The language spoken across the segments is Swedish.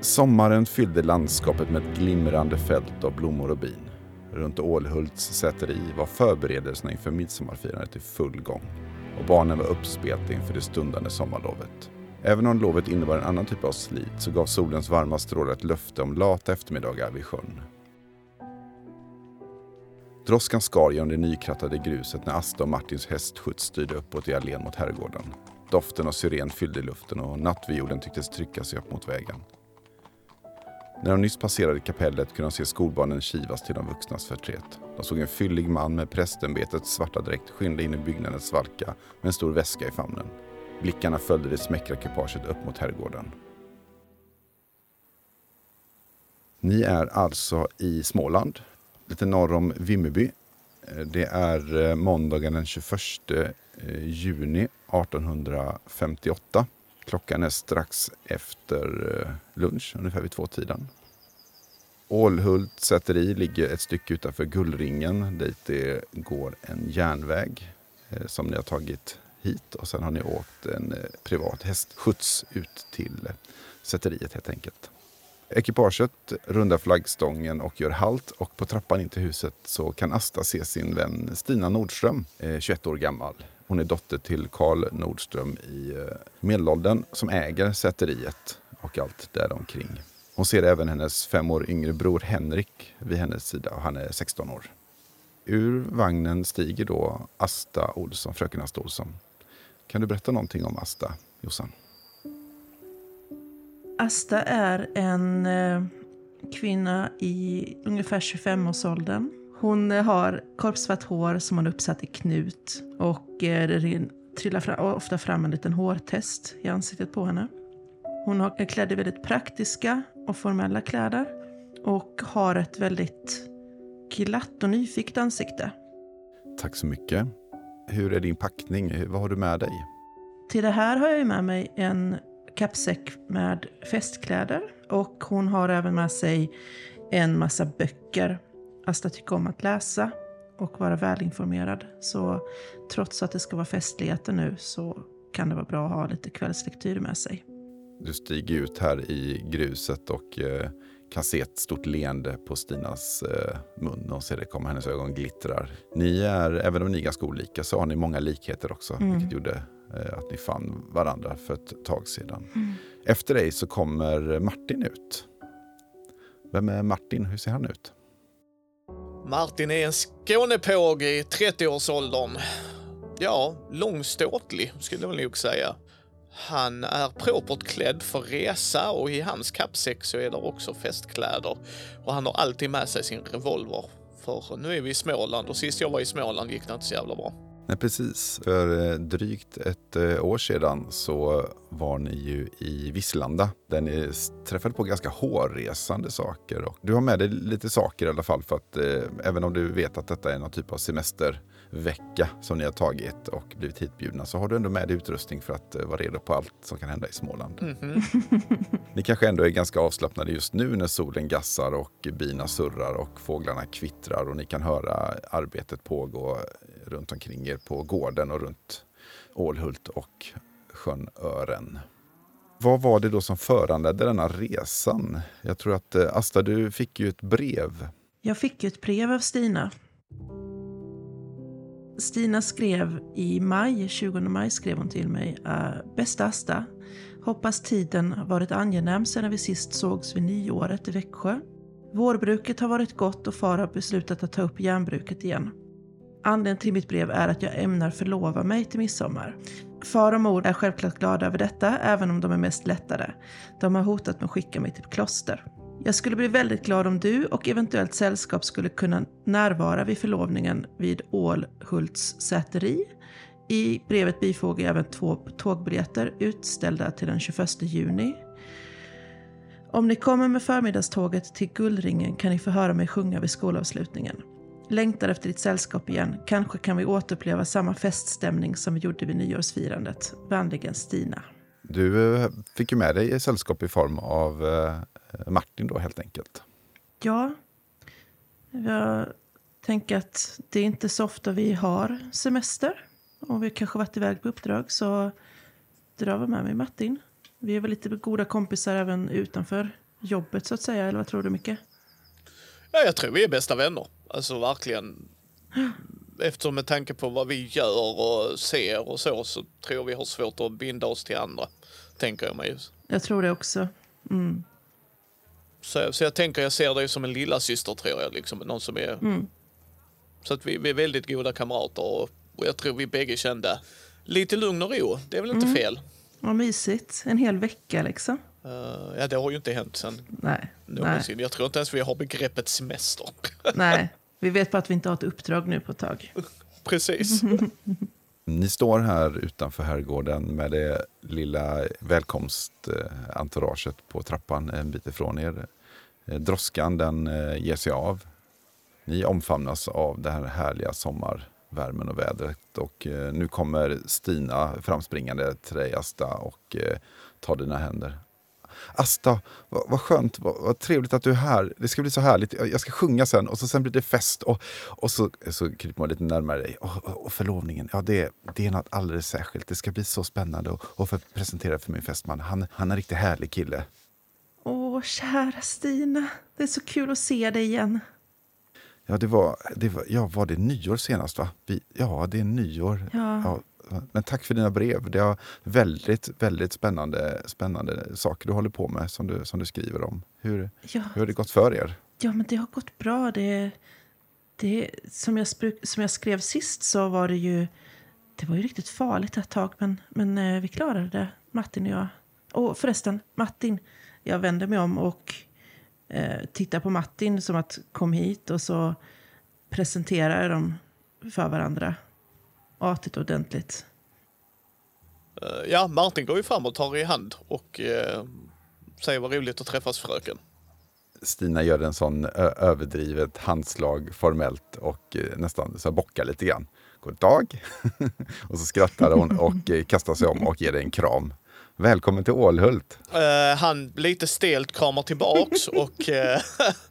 Sommaren fyllde landskapet med ett glimrande fält av blommor och bin. Runt Ålhults säteri var förberedelserna inför midsommarfirandet i full gång och barnen var uppspelta inför det stundande sommarlovet. Även om lovet innebar en annan typ av slit så gav solens varma strålar ett löfte om lata eftermiddagar vid sjön. Droskan skar genom det nykrattade gruset när Asta och Martins hästskjuts styrde uppåt i allén mot herrgården. Doften av syren fyllde luften och nattviolen tycktes trycka sig upp mot vägen. När de nyss passerade kapellet kunde de se skolbarnen kivas till de vuxnas förtret. De såg en fyllig man med prästämbetets svarta dräkt skynda in i byggnadens svalka med en stor väska i famnen. Blickarna följde det smäckra kupaget upp mot herrgården. Ni är alltså i Småland, lite norr om Vimmerby. Eh, det är eh, måndagen den 21 eh, juni 1858. Klockan är strax efter eh, lunch, ungefär vid tvåtiden. Ålhult säteri ligger ett stycke utanför Gullringen dit det går en järnväg eh, som ni har tagit hit och sen har ni åkt en eh, privat hästskjuts ut till säteriet helt enkelt. Ekipaget rundar flaggstången och gör halt och på trappan in till huset så kan Asta se sin vän Stina Nordström, 21 år gammal. Hon är dotter till Karl Nordström i eh, medelåldern som äger säteriet och allt däromkring. Hon ser även hennes fem år yngre bror Henrik vid hennes sida och han är 16 år. Ur vagnen stiger då Asta Olsson, fröken Asta Olsson. Kan du berätta någonting om Asta, Jossan? Asta är en eh, kvinna i ungefär 25-årsåldern. Hon eh, har korpsvart hår som hon uppsatt i knut och eh, det trillar fram, ofta fram en liten hårtest i ansiktet på henne. Hon är klädd i väldigt praktiska och formella kläder och har ett väldigt glatt och nyfiket ansikte. Tack så mycket. Hur är din packning? Vad har du med dig? Till det här har jag med mig en kappsäck med festkläder och hon har även med sig en massa böcker. Asta tycker om att läsa och vara välinformerad. Så trots att det ska vara festligheter nu så kan det vara bra att ha lite kvällslektyr med sig. Du stiger ut här i gruset och eh, kan se ett stort leende på Stinas eh, mun och ser det komma. Hennes ögon glittrar. Ni är, även om ni är ganska olika, så har ni många likheter också. Mm. Vilket gjorde Eh, att ni fann varandra för ett tag sedan. Mm. Efter dig så kommer Martin ut. Vem är Martin? Hur ser han ut? Martin är en Skånepåg i 30-årsåldern. Ja, långståtlig skulle jag nog säga. Han är propert klädd för resa och i hans kappsäck så är det också festkläder. Och han har alltid med sig sin revolver. För nu är vi i Småland och sist jag var i Småland gick det inte så jävla bra. Nej, precis. För eh, drygt ett eh, år sedan så var ni ju i Visslanda där ni träffade på ganska hårresande saker. Och du har med dig lite saker i alla fall för att eh, även om du vet att detta är någon typ av semester vecka som ni har tagit och blivit hitbjudna så har du ändå med dig utrustning för att vara redo på allt som kan hända i Småland. Mm -hmm. ni kanske ändå är ganska avslappnade just nu när solen gassar och bina surrar och fåglarna kvittrar och ni kan höra arbetet pågå runt omkring er på gården och runt Ålhult och sjön Ören. Vad var det då som föranledde denna resan? Jag tror att eh, Asta, du fick ju ett brev. Jag fick ett brev av Stina. Stina skrev i maj, 20 maj skrev hon till mig. Eh, bästa Asta, hoppas tiden varit angenäm sedan vi sist sågs vid nyåret i Växjö. Vårbruket har varit gott och far har beslutat att ta upp järnbruket igen. Anledningen till mitt brev är att jag ämnar förlova mig till midsommar. Far och mor är självklart glada över detta, även om de är mest lättade. De har hotat med att skicka mig till kloster. Jag skulle bli väldigt glad om du och eventuellt sällskap skulle kunna närvara vid förlovningen vid Ålhults säteri. I brevet bifogar jag även två tågbiljetter utställda till den 21 juni. Om ni kommer med förmiddagståget till Gullringen kan ni få höra mig sjunga vid skolavslutningen. Längtar efter ditt sällskap igen. Kanske kan vi återuppleva samma feststämning som vi gjorde vid nyårsfirandet. Vänligen Stina. Du eh, fick ju med dig sällskap i form av eh, Martin då helt enkelt. Ja. Jag tänker att det är inte så ofta vi har semester. Om vi kanske varit iväg på uppdrag så drar vi med mig Martin. Vi är väl lite goda kompisar även utanför jobbet så att säga, eller vad tror du mycket? Ja, jag tror vi är bästa vänner. Alltså verkligen. Eftersom med tanke på vad vi gör och ser och så, så tror jag vi har svårt att binda oss till andra. Tänker jag mig. Jag tror det också. Mm. Så, så jag tänker jag ser dig som en lilla syster tror jag. Liksom, någon som är... Mm. Så att vi, vi är väldigt goda kamrater och, och jag tror vi bägge kände lite lugn och ro. Det är väl inte Mm. fel? Vad mysigt. En hel vecka liksom. Eh, ja, det har ju inte hänt sen Nej. Nej. någonsin. Jag tror inte ens vi har begreppet semester. Nej. Vi vet bara att vi inte har ett uppdrag nu på ett tag. Precis. Ni står här utanför herrgården med det lilla välkomstentouraget på trappan en bit ifrån er. Eh, Droskan den eh, ger sig av. Ni omfamnas av den här härliga sommarvärmen och vädret. Och nu kommer Stina framspringande till dig, Asta, och tar dina händer. Asta, vad, vad skönt, vad, vad trevligt att du är här. Det ska bli så härligt. Jag ska sjunga sen och så sen blir det fest. Och, och så, så kryper man lite närmare dig. Och, och, och förlovningen, ja det, det är något alldeles särskilt. Det ska bli så spännande att och få presentera för min fästman. Han, han är en riktigt härlig kille. Åh, kära Stina. Det är så kul att se dig igen. Ja, det var, det var, ja, var det nyår senast va? Vi, ja, det är nyår. Ja. Men tack för dina brev. Det är väldigt, väldigt spännande, spännande saker du håller på med som du, som du skriver om. Hur, Ja, hur har det gått för er? ja men det har gått bra. Det, det, som, jag som jag skrev sist så var det ju... Det var ju riktigt farligt ett tag, men, men eh, vi klarade det, Martin och jag. Och förresten, Martin, jag vänder mig om och eh, tittar på Martin som att kom hit och så presenterar dem för varandra. Artigt och ordentligt. Eh, ja, Martin går ju fram och tar i hand och eh, säger vad roligt att träffas fröken. Stina gör en sån överdrivet handslag formellt och eh, nästan så bockar lite grann. God dag! och så skrattar hon och eh, kastar sig om och ger dig en kram. Välkommen till Ålhult! Eh, han lite stelt kramar tillbaks och eh,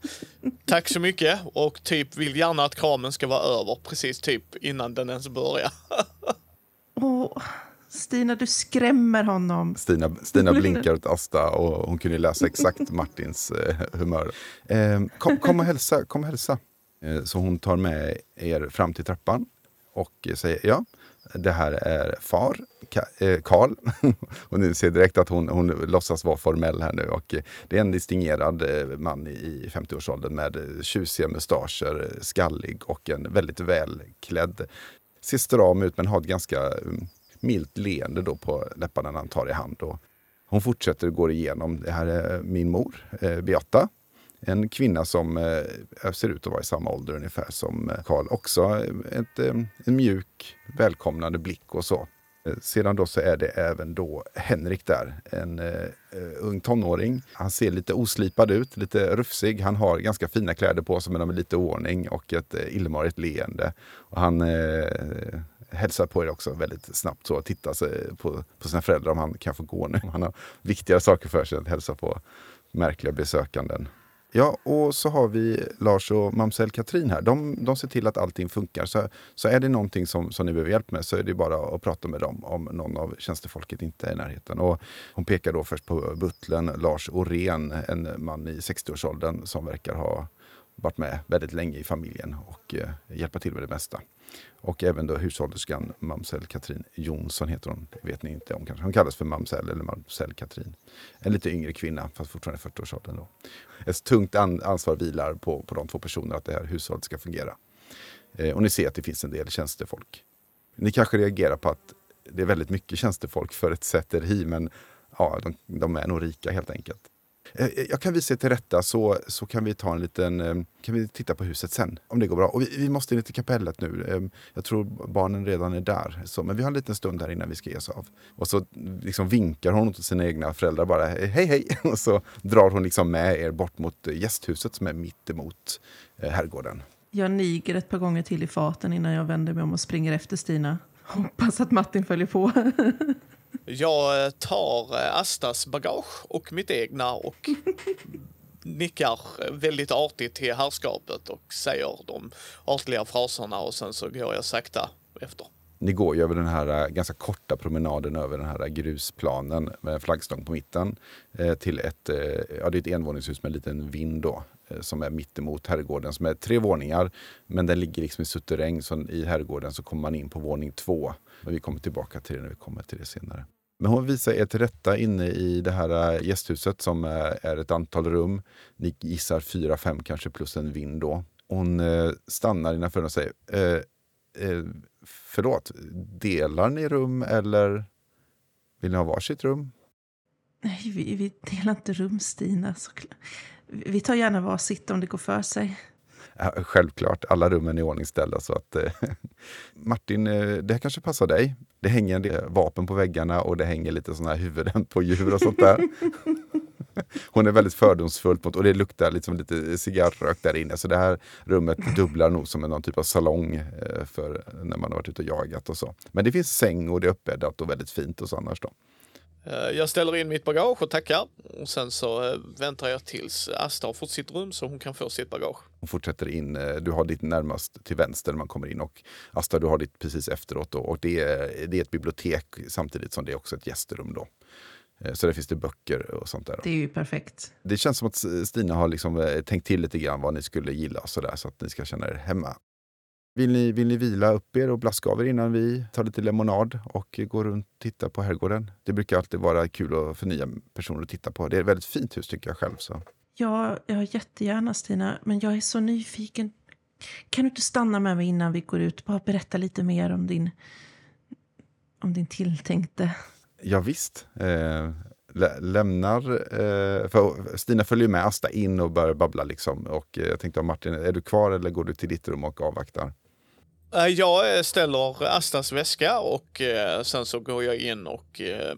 tack så mycket och typ vill gärna att kramen ska vara över precis typ innan den ens börjar. Åh, Stina, du skrämmer honom. Stina, Stina blinkar åt Asta och hon kunde läsa exakt Martins eh, humör. Eh, kom, kom och hälsa, kom och hälsa. Så hon tar med er fram till trappan och säger ja, det här är far, eh, Karl. och ni ser direkt att hon, hon låtsas vara formell här nu. Och eh, det är en distingerad eh, man i 50-årsåldern med tjusiga mustascher, skallig och en väldigt välklädd. Ser stram ut men har ett ganska mm, milt leende då på läpparna när han tar i hand. Och hon fortsätter och går igenom. Det här är min mor, Beata. En kvinna som eh, ser ut att vara i samma ålder ungefär som eh, Karl. Också ett, eh, en mjuk, välkomnande blick och så. Eh, Sedan då så är det även då Henrik där, en eh, eh ung tonåring. Han ser lite oslipad ut, lite rufsig. Han har ganska fina kläder på sig men de är lite oordning och ett eh, illmarigt leende. Och han eh, hälsar på er också väldigt snabbt så och tittar sig på, på sina föräldrar om han kan få gå nu. Han har viktigare saker för sig än att hälsa på märkliga besökanden. Ja, och så har vi Lars och mamsell Katrin här. De, de ser till att allting funkar. Så, så är det någonting som, som ni behöver hjälp med så är det bara att prata med dem om någon av tjänstefolket inte är i närheten. Och hon pekar då först på butlern Lars Orén, en man i 60-årsåldern som verkar ha varit med väldigt länge i familjen och eh, hjälpa till med det mesta. Och även då hushållerskan mamsell Katrin Jonsson heter hon. Det vet ni inte om kanske. Hon kallas för mamsell eller mamsell Katrin. En lite yngre kvinna, fast fortfarande 40-årsåldern. Då. Ett tungt an- ansvar vilar på, på de två personerna att det här hushållet ska fungera. Eh, och ni ser att det finns en del tjänstefolk. Ni kanske reagerar på att det är väldigt mycket tjänstefolk för ett sätteri, men ja, de, de är nog rika helt enkelt. Eh, eh, jag kan visa er till rätta så, så kan vi ta en liten, eh, kan vi titta på huset sen om det går bra. Och vi, vi måste in till kapellet nu. Jag tror barnen redan är där. Så, men vi har en liten stund här innan vi ska ge oss av. Och så liksom vinkar hon till sina egna föräldrar bara hej hej. Och så drar hon liksom med er bort mot gästhuset som är mitt emot herrgården. Jag niger ett par gånger till i faten innan jag vänder mig om och springer efter Stina. Hoppas att Martin följer på. Jag eh, tar eh, Astas bagage och mitt egna och nickar väldigt artigt till herrskapet och säger de artliga fraserna och sen så går jag sakta efter. Ni går ju över den här eh, ganska korta promenaden över den här grusplanen med en flaggstång på mitten till ett, ja, det är ett envåningshus med en liten vind då, som är mittemot herrgården som är tre våningar. Men den ligger liksom i suterräng så i herrgården så kommer man in på våning två. Men vi kommer tillbaka till det när vi kommer till det senare. Men hon visar er till rätta inne i det här gästhuset som är ett antal rum. Ni gissar fyra, fem kanske plus en vind då. Hon stannar innanför och säger eh, förlåt, delar ni rum eller vill ni ha varsitt rum? Nej, vi, vi delar inte rum, Stina. Såklart. Vi tar gärna varsitt om det går för sig. Ja, självklart, alla rummen är ordningställda. Så att, eh, Martin, eh, det här kanske passar dig. Det hänger en del vapen på väggarna och det hänger lite sådana här huvuden på djur och sånt där. Hon är väldigt fördomsfull och det luktar liksom lite cigarrök där inne. Så det här rummet dubblar nog som någon typ av salong eh, för när man har varit ute och jagat och så. Men det finns säng och det är uppbäddat och väldigt fint och så annars då. Eh, jag ställer in mitt bagage och tackar. Och sen så eh, väntar jag tills Asta har fått sitt rum så hon kan få sitt bagage. Hon fortsätter in. Du har ditt närmast till vänster när man kommer in och Asta du har ditt precis efteråt. Då. Och det är, det är ett bibliotek samtidigt som det är också ett gästrum. Då. Eh, så där finns det böcker och sånt där. Det är ju perfekt. Det känns som att Stina har liksom eh, tänkt till lite grann vad ni skulle gilla så, där, så att ni ska känna er hemma. Vill ni, vill ni vila upp er och blaska av er innan vi tar lite lemonad och går runt och tittar på herrgården? Det brukar alltid vara kul för nya personer att titta på. Det är ett väldigt fint hus tycker jag själv. Så. Ja, ja, jättegärna Stina. Men jag är så nyfiken. Kan du inte stanna med mig innan vi går ut? Bara berätta lite mer om din, om din tilltänkte. Ja, visst. Eh, lämnar... Eh, för Stina följer med Asta in och börjar babbla. Liksom. Och eh, jag tänkte, Martin, är du kvar eller går du till ditt rum och avvaktar? Eh, jag ställer Astas väska och eh, sen så går jag in och eh,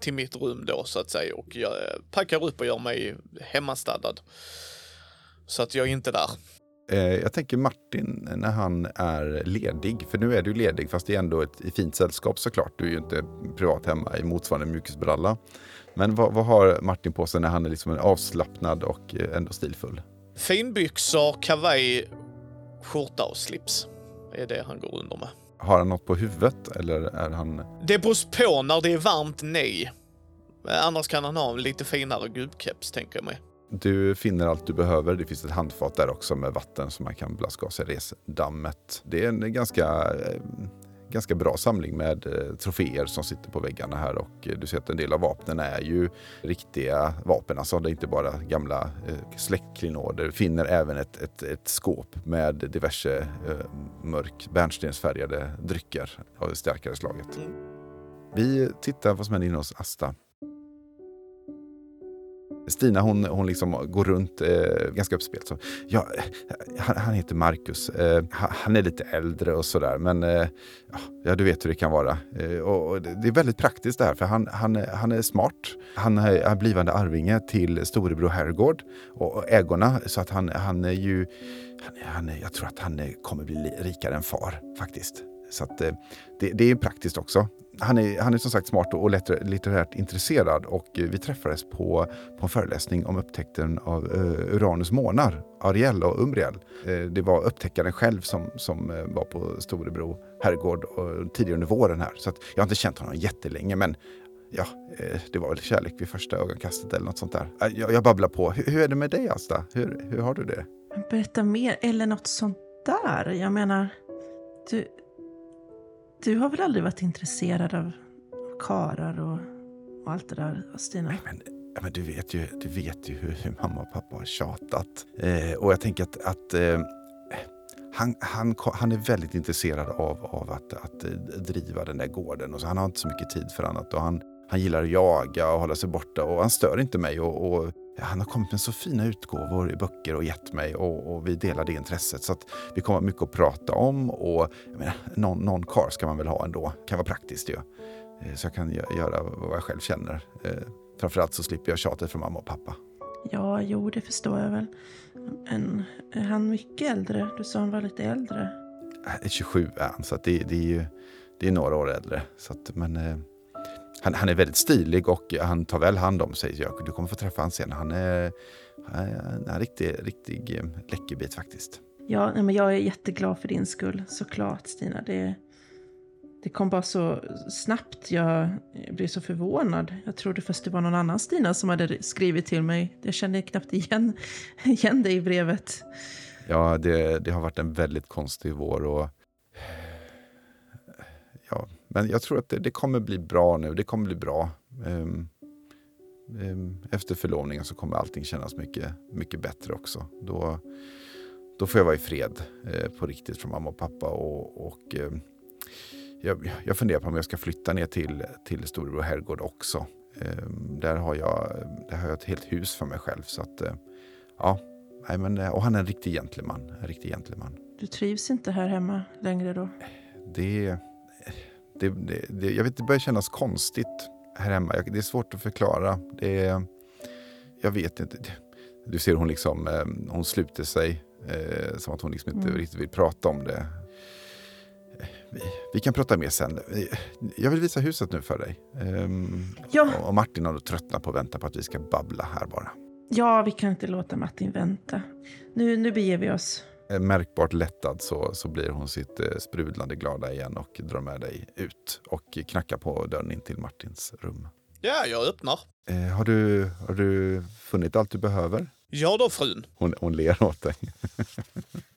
till mitt rum då så att säga och jag packar upp och gör mig hemmastaddad. Så att jag är inte där. Eh, jag tänker Martin när han är ledig, för nu är du ledig fast det är ändå ett i fint sällskap såklart. Du är ju inte privat hemma i motsvarande mjukisbralla. Men vad, vad, har Martin på sig när han är liksom avslappnad och eh, ändå stilfull? Finbyxor, kavaj, skjorta och slips. Är det han går under med. Har han något på huvudet eller är han... Det beror på. När det är varmt, nej. Annars kan han ha en lite finare gubbkeps, tänker jag mig. Du finner allt du behöver. Det finns ett handfat där också med vatten som man kan blaska av sig resdammet. Det är en ganska, eh, ganska bra samling med eh, troféer som sitter på väggarna här och eh, du ser att en del av vapnen är ju riktiga vapen. Alltså det är inte bara gamla eh, släktklinoder. Du finner även ett, ett, ett skåp med diverse eh, mörk bärnstensfärgade drycker av det starkare slaget. Vi tittar vad som händer inne hos Asta. Stina hon, hon liksom går runt eh, ganska uppspelt. Så, ja, eh, han, han heter Marcus. Eh, han är lite äldre och sådär. Men eh, ja, du vet hur det kan vara. Eh, och, och, det är väldigt praktiskt det här. För han, han, han är smart. Han är blivande arvinge till storebror Herrgård och, och ägorna. Så att han, han är ju... Han, han, jag tror att han kommer bli rikare än far faktiskt. Så att, eh, det, det är praktiskt också han är, han är som sagt smart och litterärt intresserad och vi träffades på, på en föreläsning om upptäckten av uh, Uranus månar, Ariel och Umbriel. Uh, eh, det var upptäckaren själv som, som uh, var på Storebro herrgård tidigare under våren här. Så jag har inte känt honom jättelänge men ja, det var väl kärlek vid första ögonkastet eller något sånt där. Jag, jag babblar på. Hur, hur, är det med dig Asta? Hur, hur har du det? Berätta mer, eller något sånt där. Jag menar, du, du har väl aldrig varit intresserad av karar och, och allt det där, Stina? Men, men du, vet ju, du vet ju hur, hur mamma och pappa har tjatat. Eh, och jag tänker att, att eh, han, han, han är väldigt intresserad av, av att, att eh, driva den där gården. Och så han har inte så mycket tid för annat. Och han, han gillar att jaga och hålla sig borta. Och han stör inte mig. Och, och han har kommit med så fina utgåvor i böcker och gett mig och, och vi delar det intresset. Så att vi kommer mycket att prata om och menar, någon, någon kar ska man väl ha ändå. kan vara praktiskt ju. Eh, så jag kan göra vad jag själv känner. Eh, framförallt så slipper jag tjatet från mamma och pappa. Ja, jo, det förstår jag väl. Men är han mycket äldre? Du sa han var lite äldre. 27 är han, så det, det, är ju det är några år äldre. Så att, men eh, han, han, är väldigt stilig och han tar väl hand om sig. Du kommer få träffa honom sen. Han är, han är en riktig, riktig eh, läckerbit faktiskt. Ja, men jag är jätteglad för din skull, såklart Stina. Det, Det kom bara så snabbt. Jag blev så förvånad. Jag trodde först det var någon annan Stina som hade skrivit till mig. Jag kände knappt igen, igen det i brevet. Ja, det, det har varit en väldigt konstig vår. Och, ja, men jag tror att det, det kommer bli bra nu. Det kommer bli bra. Um, um, efter förlovningen så kommer allting kännas mycket, mycket bättre också. Då, då får jag vara i fred eh, på riktigt från mamma och pappa. Och, och eh, jag, jag funderar på om jag ska flytta ner till, till Storebro herrgård också. Eh, där, har jag, där har jag ett helt hus för mig själv. Så att, eh, ja, nej, men, eh, och han är en riktig gentleman. En riktig gentleman. Du trivs inte här hemma längre då? Det, det, det, det, jag vet, det börjar kännas konstigt här hemma. Det är svårt att förklara. Det, jag vet inte. Du ser hon liksom, eh, hon sluter sig Eh, som att hon liksom inte mm. riktigt vill prata om det. Vi, vi, kan prata mer sen. Jag vill visa huset nu för dig. Um, ja. Och Martin har tröttnat på att vänta på att vi ska babbla här bara. Ja, vi kan inte låta Martin vänta. Nu, nu beger vi oss. Eh, märkbart lättad så, så blir hon sitt eh, sprudlande glada igen och drar med dig ut och knackar på dörren in till Martins rum. Ja, jag öppnar. Eh, har, du, har du funnit allt du behöver? Ja då, frun. Hon, hon ler åt dig.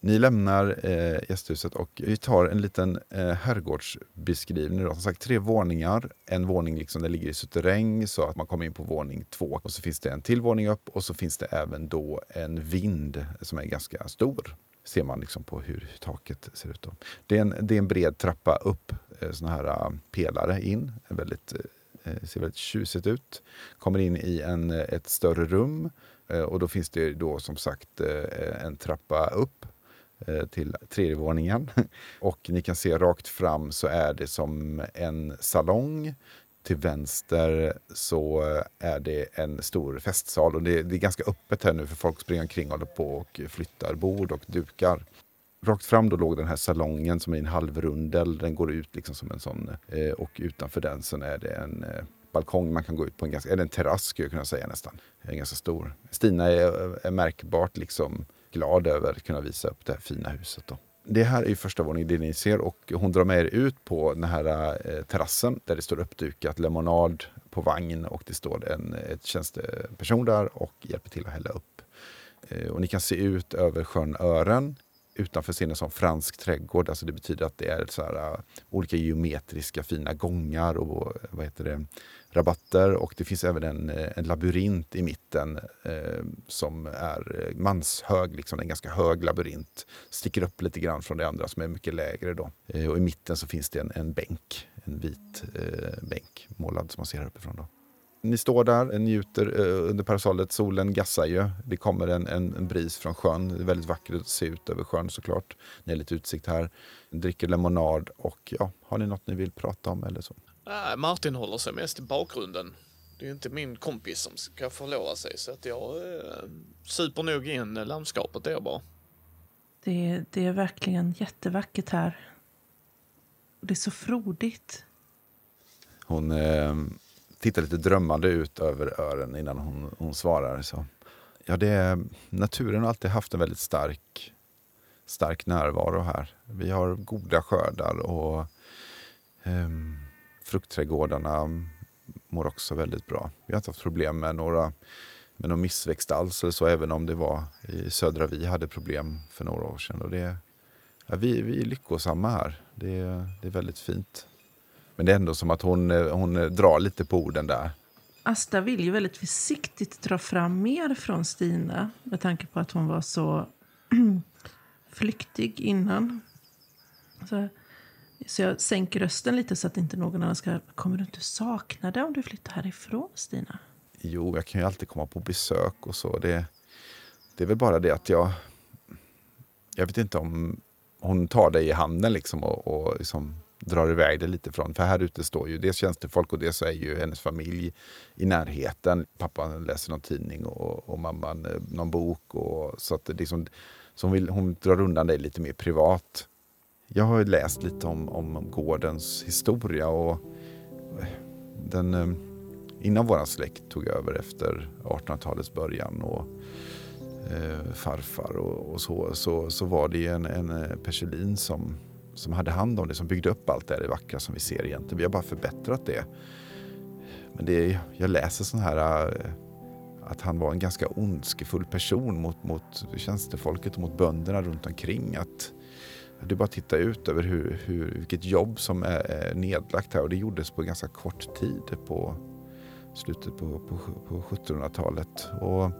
Ni lämnar eh, gästhuset och vi tar en liten eh, herrgårdsbeskrivning. Då. Som sagt, tre våningar. En våning liksom, där ligger i suterräng så att man kommer in på våning två. Och så finns det en till våning upp och så finns det även då en vind som är ganska stor. Ser man liksom på hur taket ser ut. Då. Det, är en, det är en bred trappa upp, eh, såna här uh, pelare in. En väldigt eh, eh, ser väldigt tjusigt ut. Kommer in i en, eh, ett större rum och då finns det då som sagt en trappa upp Eh, till tredje våningen. Och ni kan se rakt fram så är det som en salong. Till vänster så eh, är det en stor festsal och det, det är ganska öppet här nu för folk springer omkring och håller på och flyttar bord och dukar rakt fram då låg den här salongen som är en halvrundel. Den går ut liksom som en sån. Eh, och utanför den så är det en balkong man kan gå ut på. En ganska, eller en terrass skulle jag kunna säga nästan. En ganska stor. Stina är, är märkbart liksom glad över att kunna visa upp det här fina huset. Då. Det här är första våningen, det ni ser. Och hon drar med er ut på den här eh, terrassen där det står uppdukat lemonad på vagn och det står en ett tjänsteperson där och hjälper till att hälla upp. Eh, och ni kan se ut över sjön Ören utanför scenen som fransk trädgård. Alltså det betyder att det är så här, uh, olika geometriska fina gångar och vad heter det, rabatter. Och det finns även en, eh, en labyrint i mitten eh, som är eh, manshög, liksom en ganska hög labyrint. Sticker upp lite grann från det andra som är mycket lägre. Då. Eh, och i mitten så finns det en, en bänk, en vit eh, bänk målad som man ser här uppifrån. Då. Ni står där, njuter eh, under parasollet. Solen gassar ju. Det kommer en, en, en, bris från sjön. Det är väldigt vackert att se ut över sjön såklart. Ni har lite utsikt här. Dricker lemonad och ja, har ni något ni vill prata om eller så? Äh, Martin håller sig mest i bakgrunden. Det är inte min kompis som ska förlora sig så att jag eh, super nog in landskapet där bara. Det, det är verkligen jättevackert här. Det är så frodigt. Hon eh, tittar lite drömmande ut över ören innan hon, hon svarar. Så. Ja, det är, naturen har alltid haft en väldigt stark, stark närvaro här. Vi har goda skördar och eh, fruktträdgårdarna mår också väldigt bra. Vi har inte haft problem med några med någon missväxt alls, eller så, även om det var i södra vi hade problem för några år sedan. Och det, ja, vi, vi är lyckosamma här. Det, det är väldigt fint. Men det är ändå som att hon, hon drar lite på orden där. Asta vill ju väldigt försiktigt dra fram mer från Stina med tanke på att hon var så flyktig innan. Så, så jag sänker rösten lite så att inte någon annan ska... Kommer du inte sakna det om du flyttar härifrån, Stina? Jo, jag kan ju alltid komma på besök och så. Det, det är väl bara det att jag... Jag vet inte om hon tar dig i handen liksom och, och liksom drar iväg dig lite från. För här ute står ju dels tjänstefolk och dels är ju hennes familj i närheten. Pappan läser någon tidning och, och mamman eh, någon bok. Och, så att det liksom, så hon, vill, hon drar undan dig lite mer privat. Jag har läst lite om, om gårdens historia och eh, den, eh, innan våran släkt tog över efter 1800-talets början och eh, farfar och, och, så, så, så var det en, en eh, Perselin som som hade hand om det, som byggde upp allt det här vackra som vi ser egentligen. Vi har bara förbättrat det. Men det är, jag läser sån här att han var en ganska ondskefull person mot, mot tjänstefolket och mot bönderna runt omkring. Att det är bara att titta ut över hur, hur, vilket jobb som är nedlagt här och det gjordes på ganska kort tid på slutet på, på, på 1700-talet. Och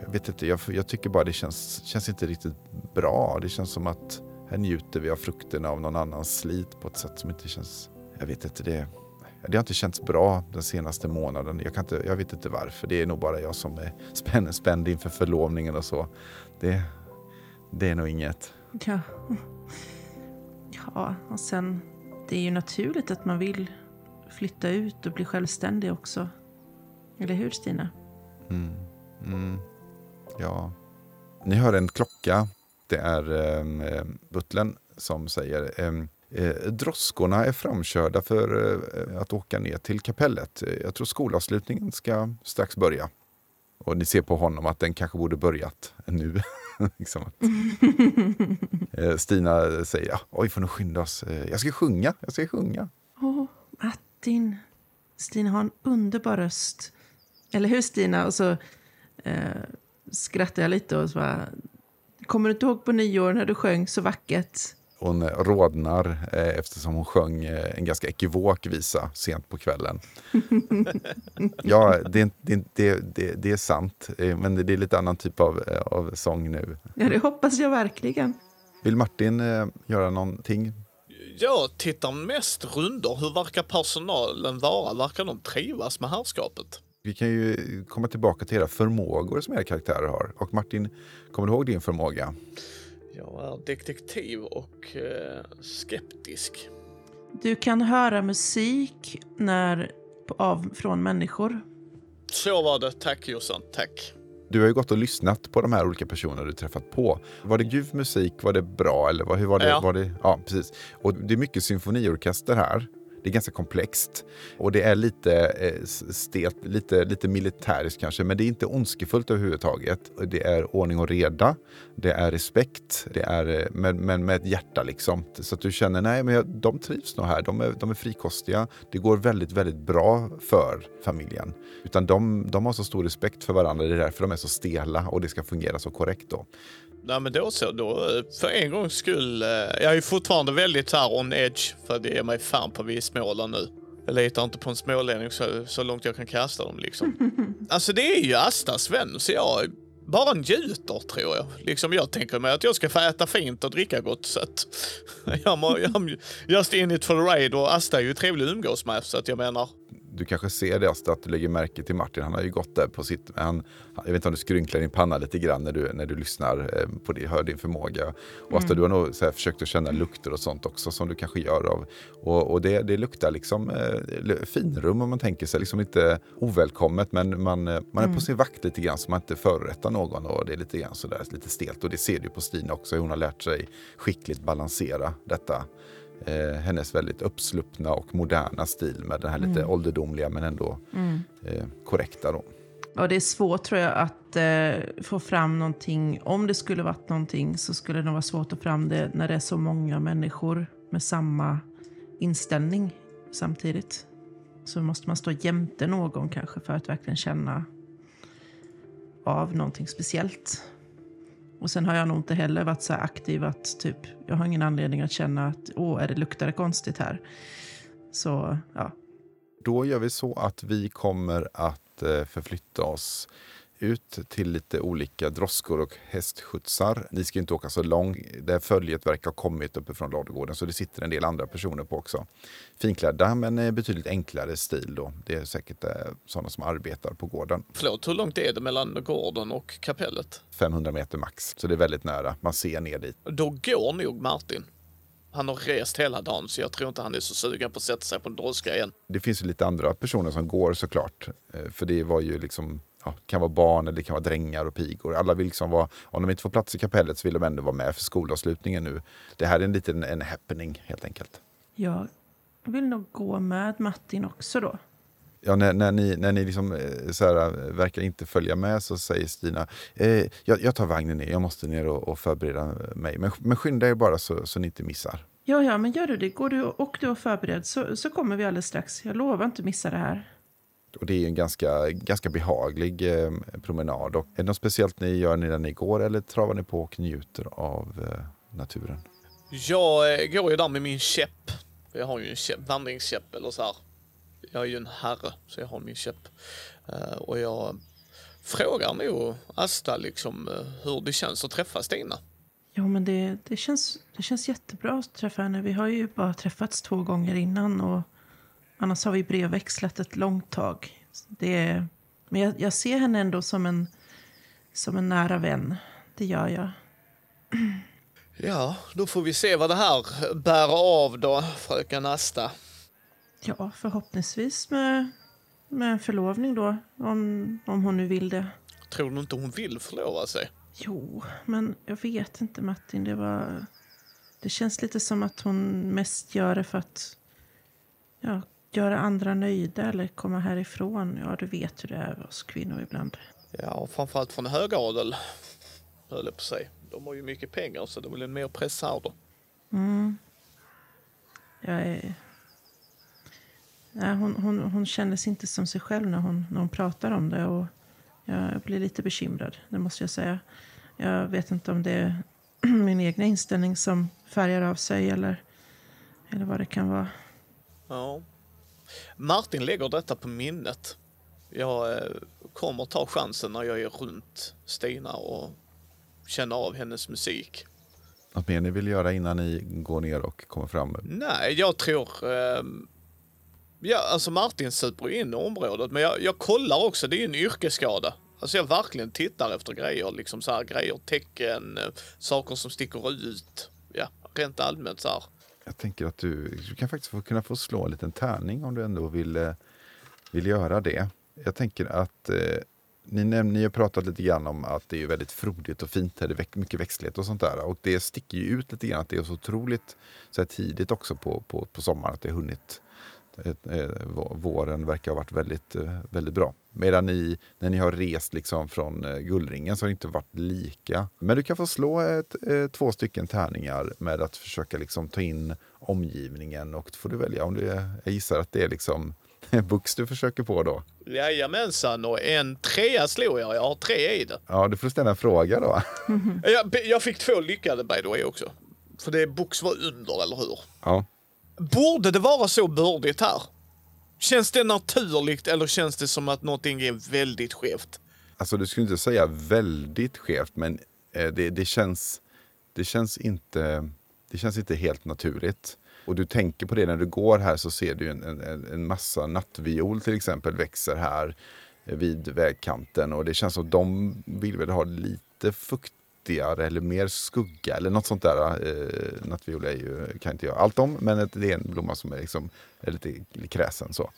jag vet inte, jag, jag, tycker bara det känns, känns inte riktigt bra. Det känns som att här njuter vi av frukterna av någon annans slit på ett sätt som inte känns... Jag vet inte, det, det har inte känts bra den senaste månaden. Jag, kan inte, jag vet inte varför. Det är nog bara jag som är spänd, spänd inför förlovningen och så. Det, det är nog inget. Ja ja, och sen det är ju naturligt att man vill flytta ut och bli självständig också. Eller hur Stina? Mm. Mm. Ja. Ni hör en klocka. Det är eh, butlern som säger ehm, eh, droskorna är framkörda för eh, att åka ner till kapellet. Jag tror skolavslutningen ska strax börja. Och ni ser på honom att den kanske borde börjat nu. liksom eh, Stina säger, oj får nog skynda oss. Eh, jag ska sjunga, jag ska sjunga. Åh, oh, Martin. Stina har en underbar röst. Eller hur Stina? Och så eh, skrattar jag lite och så bara, kommer du inte ihåg på nyår när du sjöng så vackert? Hon rodnar eh, eftersom hon sjöng eh, en ganska ekivok visa sent på kvällen. ja, det, det, det, det, är sant, eh, men det är lite annan typ av, eh, av sång nu. Ja, det hoppas jag verkligen. Vill Martin eh, göra någonting? Jag tittar mest runder. Hur verkar personalen vara? Verkar de trivas med herrskapet? Vi kan ju komma tillbaka till era förmågor som era karaktärer har. Och Martin, kommer du ihåg din förmåga? Jag är detektiv och eh, skeptisk. Du kan höra musik när, av, från människor. Så var det. Tack Jossan, tack. Du har ju gått och lyssnat på de här olika personerna du träffat på. Var det ljuv musik? Var det bra? Eller hur var det? Ja. Var det, ja, precis. Och det är mycket symfoniorkester här. Det är ganska komplext och det är lite eh, stelt, lite, lite militäriskt kanske, men det är inte ondskefullt överhuvudtaget. Det är ordning och reda, det är respekt, det är, eh, men, men med ett hjärta liksom. Så att du känner, nej men jag, de trivs nog här, de är, de är frikostiga. Det går väldigt, väldigt bra för familjen. Utan de, de har så stor respekt för varandra, det är därför de är så stela och det ska fungera så korrekt då. Nej men då så, då för en gångs skull. Eh, jag är fortfarande väldigt här on edge för det är mig fan på vi är Småland nu. Jag litar inte på en smålänning så, så långt jag kan kasta dem liksom. alltså det är ju Astas vän så jag bara njuter tror jag. Liksom jag tänker mig att jag ska få äta fint och dricka gott så att jag, må, jag just in it for the ride och Asta är ju trevlig att umgås med så att jag menar du kanske ser det, Asta, att du lägger märke till Martin. Han har ju gått där på sitt... Han, jag vet inte om du skrynklar din panna lite grann när du, när du lyssnar eh, på det, hör din förmåga. Och mm. du har nog här, försökt att känna lukter och sånt också som du kanske gör av. Och, och det, det luktar liksom eh, finrum om man tänker sig. Liksom inte ovälkommet men man, eh, man är mm. på sin vakt lite grann så man inte förorättar någon. Och det är lite grann sådär lite stelt. Och det ser du på Stina också. Hon har lärt sig skickligt balansera detta eh, hennes väldigt uppsluppna och moderna stil med den här lite mm. ålderdomliga men ändå mm. eh, korrekta. Då. Och det är svårt tror jag att eh, få fram någonting. Om det skulle varit någonting så skulle det vara svårt att få fram det när det är så många människor med samma inställning samtidigt. Så måste man stå jämte någon kanske för att verkligen känna av någonting speciellt. Och sen har jag nog inte heller varit så aktiv att typ, jag har ingen anledning att känna att åh, är det luktar det konstigt här. Så ja. Då gör vi så att vi kommer att eh, förflytta oss ut till lite olika droskor och hästskjutsar. Ni ska inte åka så långt. Det här följet verkar ha kommit uppifrån ladugården så det sitter en del andra personer på också. Finklädda men betydligt enklare stil då. Det är säkert eh, sådana som arbetar på gården. Förlåt, hur långt är det mellan gården och kapellet? 500 meter max, så det är väldigt nära. Man ser ner dit. Då går nog Martin. Han har rest hela dagen så jag tror inte han är så sugen på att sätta sig på en droska igen. Det finns ju lite andra personer som går såklart. Eh, för det var ju liksom ja, kan vara barn eller det kan vara drängar och pigor. Alla vill liksom vara, om de inte får plats i kapellet så vill de ändå vara med för skolavslutningen nu. Det här är en liten en happening helt enkelt. Jag vill nog gå med Martin också då. Ja, när, när ni, när ni liksom, eh, så här, verkar inte följa med så säger Stina, eh, jag, jag, tar vagnen ner, jag måste ner och, och förbereda mig. Men, men skynda er bara så, så ni inte missar. Ja, ja, men gör du det. Går du och du och förbered så, så kommer vi alldeles strax. Jag lovar inte missa det här. Och det är en ganska, ganska behaglig eh, promenad. Och är det något speciellt ni gör när ni går eller travar ni på och njuter av eh, naturen? Jag eh, går ju där med min käpp. Jag har ju en käpp, vandringskäpp eller så här. Jag är ju en herre, så jag har min käpp. Eh, och jag frågar nog Asta liksom eh, hur det känns att träffa Stina. Jo, men det, det, känns, det känns jättebra att träffa henne. Vi har ju bara träffats två gånger innan och annars har vi brevväxlat ett långt tag. Det är, men jag, jag ser henne ändå som en, som en nära vän. Det gör jag. Ja, då får vi se vad det här bär av då, fröken Asta. Ja, förhoppningsvis med, med en förlovning då, om, om hon nu vill det. Tror du inte hon vill förlova sig? Jo, men jag vet inte Martin. Det var... Det känns lite som att hon mest gör det för att ja, göra andra nöjda eller komma härifrån. Ja, du vet hur det är oss kvinnor ibland. Ja, framförallt från högadel, höll på säga. De har ju mycket pengar så det en mer press här då. Mm. Jag är... Nej, hon, hon, hon kändes inte som sig själv när hon, när hon pratar om det. Och jag blir lite bekymrad, det måste jag säga. Jag vet inte om det är min egna inställning som färgar av sig eller, eller vad det kan vara. Ja. Martin lägger detta på minnet. Jag eh, kommer ta chansen när jag är runt Stina och känner av hennes musik. Något mer ni vill göra innan ni går ner och kommer fram? Nej, jag tror... Eh, ja, alltså Martin super in i området, men jag, jag kollar också. Det är ju en yrkesskada. Alltså jag verkligen tittar efter grejer, liksom så här grejer, tecken, eh, saker som sticker ut. Ja, rent allmänt så här. Jag tänker att du, du kan faktiskt få, kunna få slå en liten tärning om du ändå vill, eh, vill göra det. Jag tänker att eh, ni, näm- ni har pratat lite grann om att det är väldigt frodigt och fint här. Det är väck- mycket växtlighet och sånt där. Och det sticker ju ut lite grann att det är så otroligt så här tidigt också på, på, på sommaren att det har hunnit. Eh, eh våren verkar ha varit väldigt, eh, väldigt bra. Medan ni, när ni har rest liksom från eh, Gullringen så har det inte varit lika. Men du kan få slå ett, eh, två stycken tärningar med att försöka liksom ta in omgivningen och då får du välja om är, jag gissar att det är liksom Bux du försöker på då. Jajamensan, och en trea slog jag. Jag har tre i det. Ja, du får ställa en fråga då. Jag, jag fick två lyckade by the way också. För det box var under, eller hur? Ja. Borde det vara så bördigt här? Känns det naturligt eller känns det som att någonting är väldigt skevt? Alltså du skulle inte säga väldigt skevt, men eh, det, det, känns, det, känns inte, det känns inte helt naturligt. Och du tänker på det när du går här så ser du en, en, en massa nattviol till exempel växer här eh, vid vägkanten. Och det känns som att de vill väl ha lite fukt fuktigare eller mer skugga eller något sånt där. Eh, nattviol är ju, kan inte jag allt om, men det är en blomma som är, liksom, är lite kräsen så.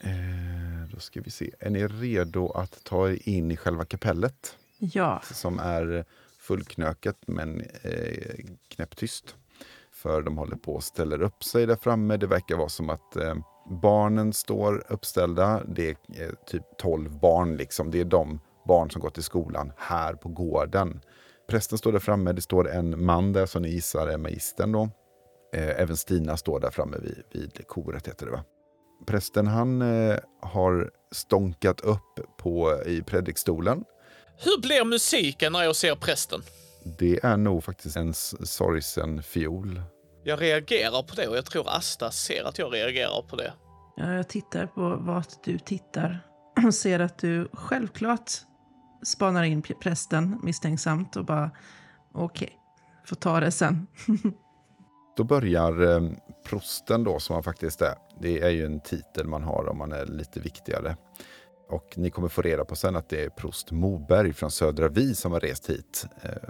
Eh, då ska vi se. Är ni redo att ta er in i själva kapellet? Ja, Som är fullknökat men eh, knäpptyst. För de håller på och ställer upp sig där framme. Det verkar vara som att eh, barnen står uppställda. Det är eh, typ 12 barn liksom. Det är de barn som går till skolan här på gården. Prästen står där framme. Det står en man där som ni gissar är magistern då. Eh, även Stina står där framme vid, vid koret heter det va. Prästen han eh, har stånkat upp på, i predikstolen. Hur blir musiken när jag ser prästen? Det är nog faktiskt en sorgsen fiol. Jag reagerar på det och jag tror Asta ser att jag reagerar på det. Ja, jag tittar på vart du tittar och ser att du självklart spanar in prästen misstänksamt och bara okej, får ta det sen. Då börjar eh, prosten då, som han faktiskt är. Det är ju en titel man har om man är lite viktigare. Och ni kommer få reda på sen att det är prost Moberg från Södra Vi som har rest hit. Eh,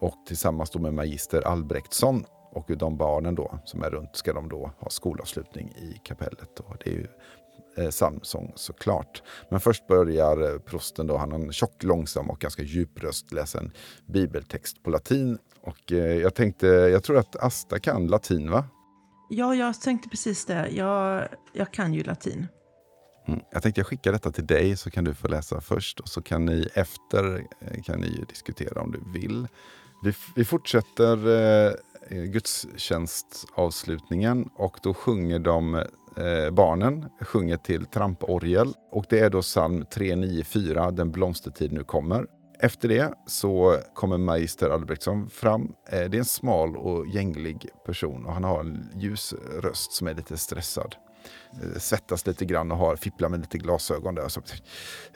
och tillsammans då med magister Albrektsson och de barnen då som är runt ska de då ha skolavslutning i kapellet. Och det är ju eh, psalmsång såklart. Men först börjar eh, prosten då, han har en tjock, långsam och ganska djup röst läsa en bibeltext på latin. Och eh, jag tänkte, jag tror att Asta kan latin va? Ja, jag tänkte precis det. Jag, jag kan ju latin. Mm. Jag tänkte jag skickar detta till dig så kan du få läsa först och så kan ni efter eh, kan ni diskutera om du vill. Vi, vi fortsätter eh, Eh, gudstjänstavslutningen och då sjunger de eh, barnen sjunger till tramporgel och det är då psalm 394, Den blomstertid nu kommer. Efter det så kommer magister Albrektsson fram. Eh, det är en smal och gänglig person och han har en ljus röst som är lite stressad. Eh, Svettas lite grann och har, fipplar med lite glasögon där. Så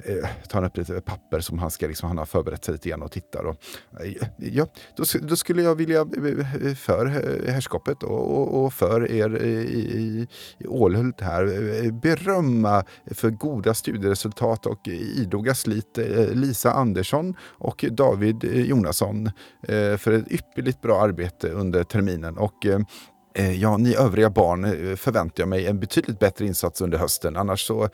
eh, tar han upp lite papper som han, ska, liksom, han har förberett sig lite grann och tittar. Och, eh, ja, då, då, skulle jag vilja eh, eh, för herrskapet och, och, och, för er i, i, i Ålhult här berömma för goda studieresultat och idoga slit Lisa Andersson och David Jonasson för ett ypperligt bra arbete under terminen. Och Eh, ja, ni övriga barn eh, förväntar jag mig en betydligt bättre insats under hösten. Annars så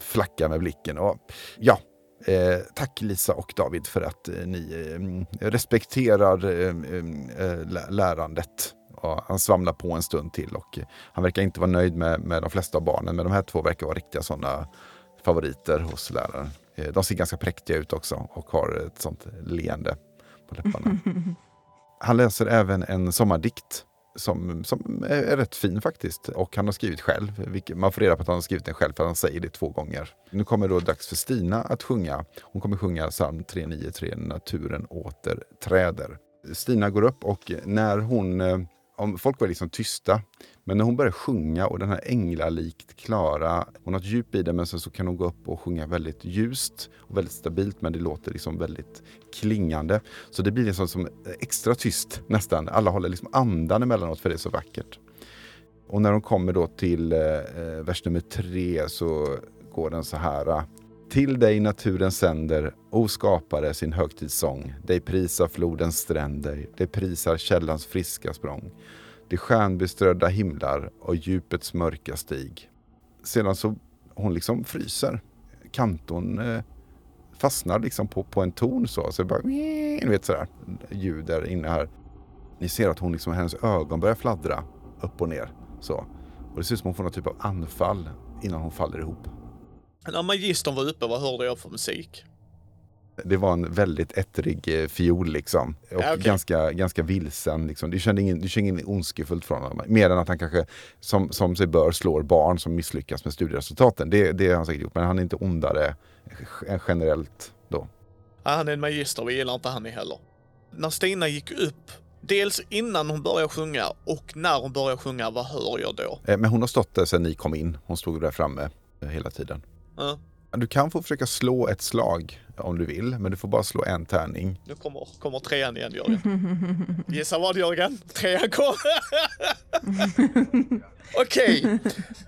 flacka med blicken. Och, ja, eh, tack Lisa och David för att eh, ni eh, respekterar eh, lärandet. Och han svamlar på en stund till och han verkar inte vara nöjd med, med de flesta av barnen. Men de här två verkar vara riktiga sådana favoriter hos läraren. De ser ganska präktiga ut också och har ett sånt leende på läpparna. Han läser även en sommardikt som, som är rätt fin faktiskt. Och han har skrivit själv. Man får reda på att han har skrivit den själv för han säger det två gånger. Nu kommer då dags för Stina att sjunga. Hon kommer sjunga psalm 393, Naturen återträder. Stina går upp och när hon eh, om folk var liksom tysta. Men när hon börjar sjunga och den här änglalikt klara, hon har ett djup i det men sen så kan hon gå upp och sjunga väldigt ljust och väldigt stabilt men det låter liksom väldigt klingande. Så det blir liksom som extra tyst nästan. Alla håller liksom andan emellanåt för det är så vackert. Och när de kommer då till eh, eh, vers nummer tre så går den så här. Till dig naturen sänder, o skapare, sin högtidssång. Dig prisar flodens stränder, dig prisar källans friska språng. De stjärnbeströdda himlar och djupets mörka stig. Sedan så, hon liksom fryser. Kanton eh, fastnar liksom på, på en ton så. Så bara, ni vet sådär, ljud där inne här. Ni ser att hon liksom, hennes ögon börjar fladdra upp och ner. Så. Och det ser ut som hon får någon typ av anfall innan hon faller ihop. När magistern var uppe, vad hörde jag för musik? Det var en väldigt ettrig eh, fiol liksom. Och ja, okay. ganska, ganska vilsen. Liksom. Du kände ingen, du kände ingen ondskefullt från honom. Mer än att han kanske, som, som sig bör, slår barn som misslyckas med studieresultaten. Det, det har han säkert gjort. Men han är inte ondare generellt då. Ja, han är en magister, vi gillar inte han heller. När Stina gick upp Dels innan hon börjar sjunga och när hon börjar sjunga, vad hör jag då? Eh, men hon har stått där sedan ni kom in. Hon stod där framme eh, hela tiden. Ja. Du kan få försöka slå ett slag om du vill, men du får bara slå en tärning. Nu kommer, kommer trean igen Jörgen. Gissa vad Jörgen? Trean kommer. Okej. Okay.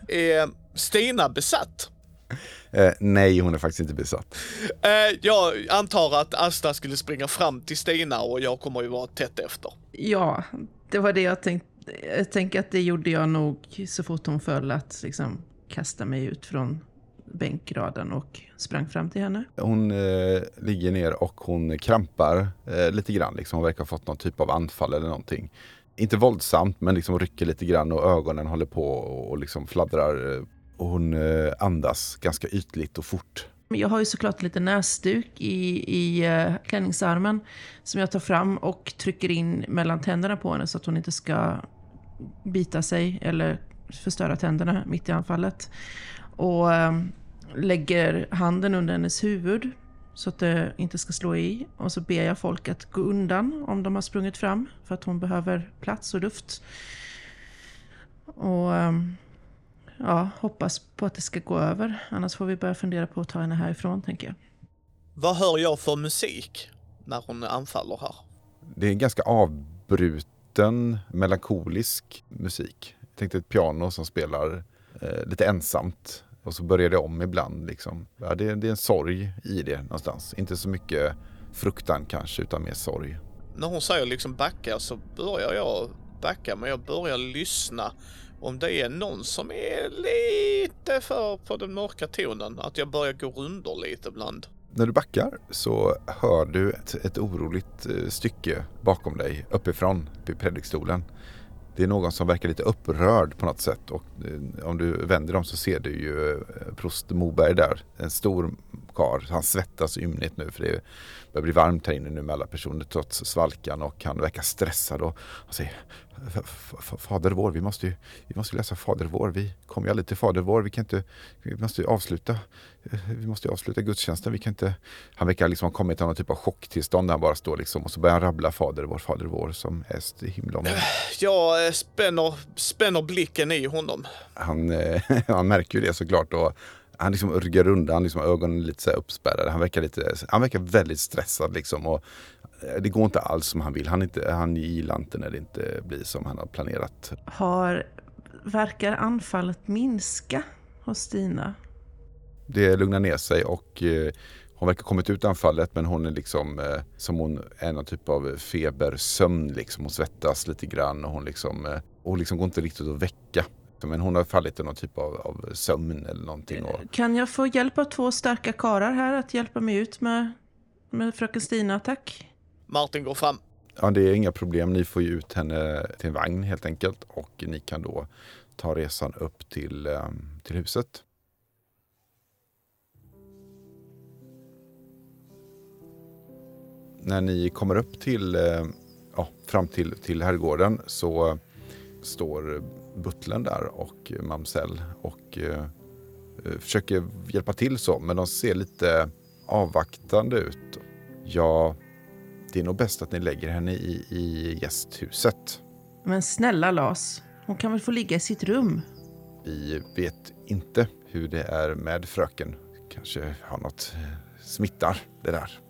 Är Stina besatt? Eh, nej, hon är faktiskt inte besatt. Eh, jag antar att Asta skulle springa fram till Stina och jag kommer ju vara tätt efter. Ja, det var det jag tänkte. Jag tänker att det gjorde jag nog så fort hon föll att liksom kasta mig ut från bänkraden och sprang fram till henne. Hon eh, ligger ner och hon krampar eh, lite grann. Liksom. Hon verkar ha fått någon typ av anfall eller någonting. Inte våldsamt, men liksom rycker lite grann och ögonen håller på och liksom fladdrar. Eh, och hon eh, andas ganska ytligt och fort. Jag har ju såklart lite näsduk i, i uh, klänningsarmen som jag tar fram och trycker in mellan tänderna på henne så att hon inte ska bita sig eller förstöra tänderna mitt i anfallet. Och um, lägger handen under hennes huvud så att det inte ska slå i. Och så ber jag folk att gå undan om de har sprungit fram för att hon behöver plats och luft. Och um, ja, hoppas på att det ska gå över. Annars får vi börja fundera på att ta henne härifrån, tänker jag. Vad hör jag för musik när hon anfaller här? Det är ganska avbruten, melankolisk musik. Jag tänkte ett piano som spelar eh, lite ensamt och så börjar det om ibland. Liksom. Ja, det, det är en sorg i det någonstans. Inte så mycket fruktan kanske, utan mer sorg. När hon säger liksom backa så börjar jag backa, men jag börjar lyssna om det är någon som är lite för på den mörka tonen, att jag börjar gå under lite ibland. När du backar så hör du ett, ett oroligt eh, stycke bakom dig uppifrån vid predikstolen det är någon som verkar lite upprörd på något sätt och eh, om du vänder dem så ser du ju eh, prost Moberg där. En stor kar. Han svettas ymnigt nu för det börjar bli varmt här inne nu med alla personer trots svalkan och han verkar stressad och han säger Fader vår, vi måste ju vi måste läsa Fader vår. Vi kommer ju aldrig till Fader vår. Vi kan inte, vi måste avsluta, vi måste avsluta gudstjänsten. Vi kan inte, han verkar liksom ha kommit till någon typ av chocktillstånd där han bara står liksom och så börjar han rabbla Fader vår, Fader vår som är i himlen. Jag spänner, spänner blicken i honom. Han, han märker ju det såklart och han liksom ryggar undan, liksom ögonen lite så uppspärrade. Han verkar, lite, han verkar väldigt stressad liksom. Och eh, det går inte alls som han vill. Han, inte, han gillar inte när det inte blir som han har planerat. Har, verkar anfallet minska hos Stina? Det lugnar ner sig och eh, hon verkar ha kommit ut anfallet men hon är liksom eh, som hon är någon typ av febersömn liksom. Hon svettas lite grann och hon liksom, eh, och liksom går inte riktigt att väcka. Men hon har fallit i någon typ av, av sömn eller någonting. Och... Kan jag få hjälp av två starka karar här att hjälpa mig ut med, med fröken Stina, tack? Martin går fram. Ja, det är inga problem. Ni får ju ut henne till en vagn helt enkelt och ni kan då ta resan upp till, ehm, till huset. När ni kommer upp till, eh, ja, fram till, till herrgården så står butlern där och mamsell och eh, eh, försöker hjälpa till så, men de ser lite avvaktande ut. Ja, det är nog bäst att ni lägger henne i, i gästhuset. Men snälla Lars, hon kan väl få ligga i sitt rum? Vi vet inte hur det är med fröken. Kanske har något eh, smittar det där.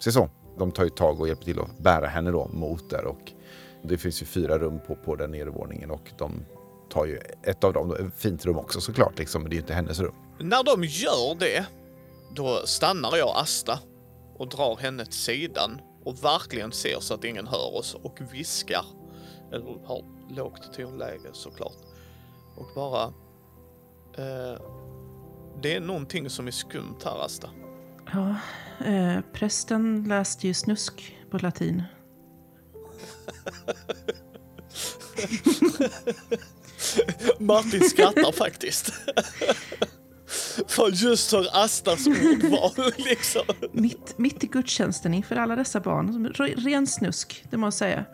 Se så, de tar ju tag och hjälper till att bära henne då mot där och det finns ju fyra rum på, på den nedervåningen och de tar ju ett av dem, ett fint rum också såklart, liksom, men det är ju inte hennes rum. När de gör det, då stannar jag Asta och drar henne till sidan och verkligen ser så att ingen hör oss och viskar. Eller har lågt tonläge såklart. Och bara... Eh, det är någonting som är skumt här, Asta. Ja, eh, prästen läste ju snusk på latin. Martin skrattar faktiskt. För just för Astas ordval liksom. Mitt, mitt i gudstjänsten inför alla dessa barn. Ren snusk, det måste jag säga.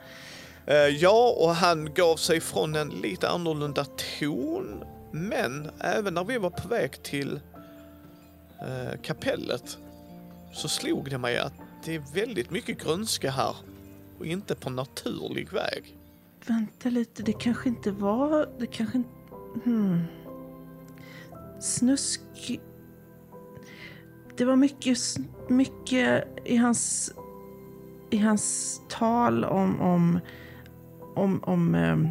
Uh, ja, och han gav sig från en lite annorlunda ton. Men även när vi var på väg till uh, kapellet så slog det mig att det är väldigt mycket grönska här och inte på naturlig väg. Vänta lite, det kanske inte var... Det kanske inte... Hmm. Snusk... Det var mycket, mycket i hans, i hans tal om, om, om, om um,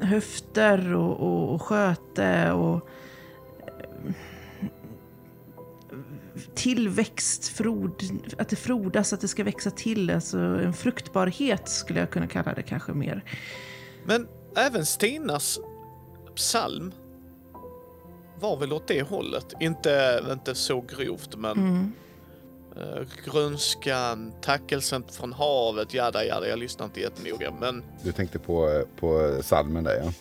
höfter och, och, och sköte och ehm, tillväxt, frod, att det frodas, att det ska växa till. Alltså en fruktbarhet skulle jag kunna kalla det kanske mer. Men även Stinas psalm var väl åt det hållet. Inte, inte så grovt, men mm. uh, grönskan, tackelsen från havet, jada jada. Jag lyssnar inte jättenoga, men... Du tänkte på, på salmen där ja.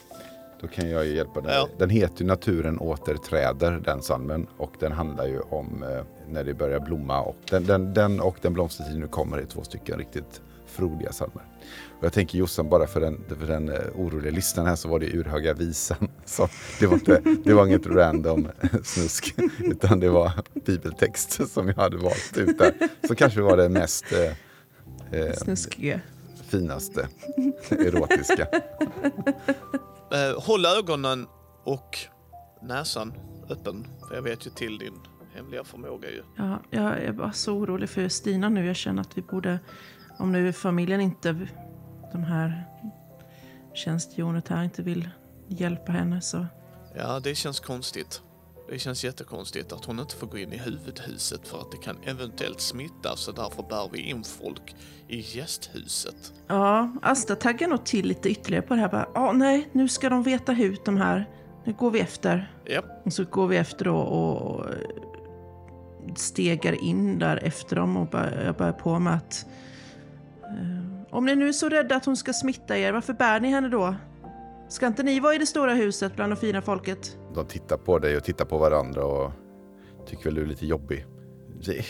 Då kan jag ju hjälpa dig. Ja. Den heter ju Naturen återträder, den salmen. Och den handlar ju om eh, när det börjar blomma. Och den, den, den och Den blomstertid nu kommer är två stycken riktigt frodiga salmer. Och jag tänker Jossan, bara för den, för den uh, oroliga listan här så var det Urhöga visan. Så det, var inte, det var inget random snusk, utan det var bibeltext som jag hade valt ut där. Så kanske var det mest eh, eh Snuskiga. finaste, erotiska. Eh, håll ögonen och näsan öppen. För jag vet ju till din hemliga förmåga ju. Ja, jag är bara så orolig för Stina nu. Jag känner att vi borde, om nu familjen inte, de här tjänstehjonet här inte vill hjälpa henne så. Ja, det känns konstigt. Det känns jättekonstigt att hon inte får gå in i huvudhuset för att det kan eventuellt smitta så därför bär vi in folk i gästhuset. Ja, Asta taggar nog till lite ytterligare på det här. Bara, ah, nej, nu ska de veta hut de här. Nu går vi efter. Yep. Och så går vi efter och, och stegar in där efter dem och bör, jag börjar på med att eh, om ni nu är så rädda att hon ska smitta er, varför bär ni henne då? Ska inte ni vara i det stora huset bland det fina folket? De tittar på dig och tittar på varandra och tycker väl du är lite jobbig. Det,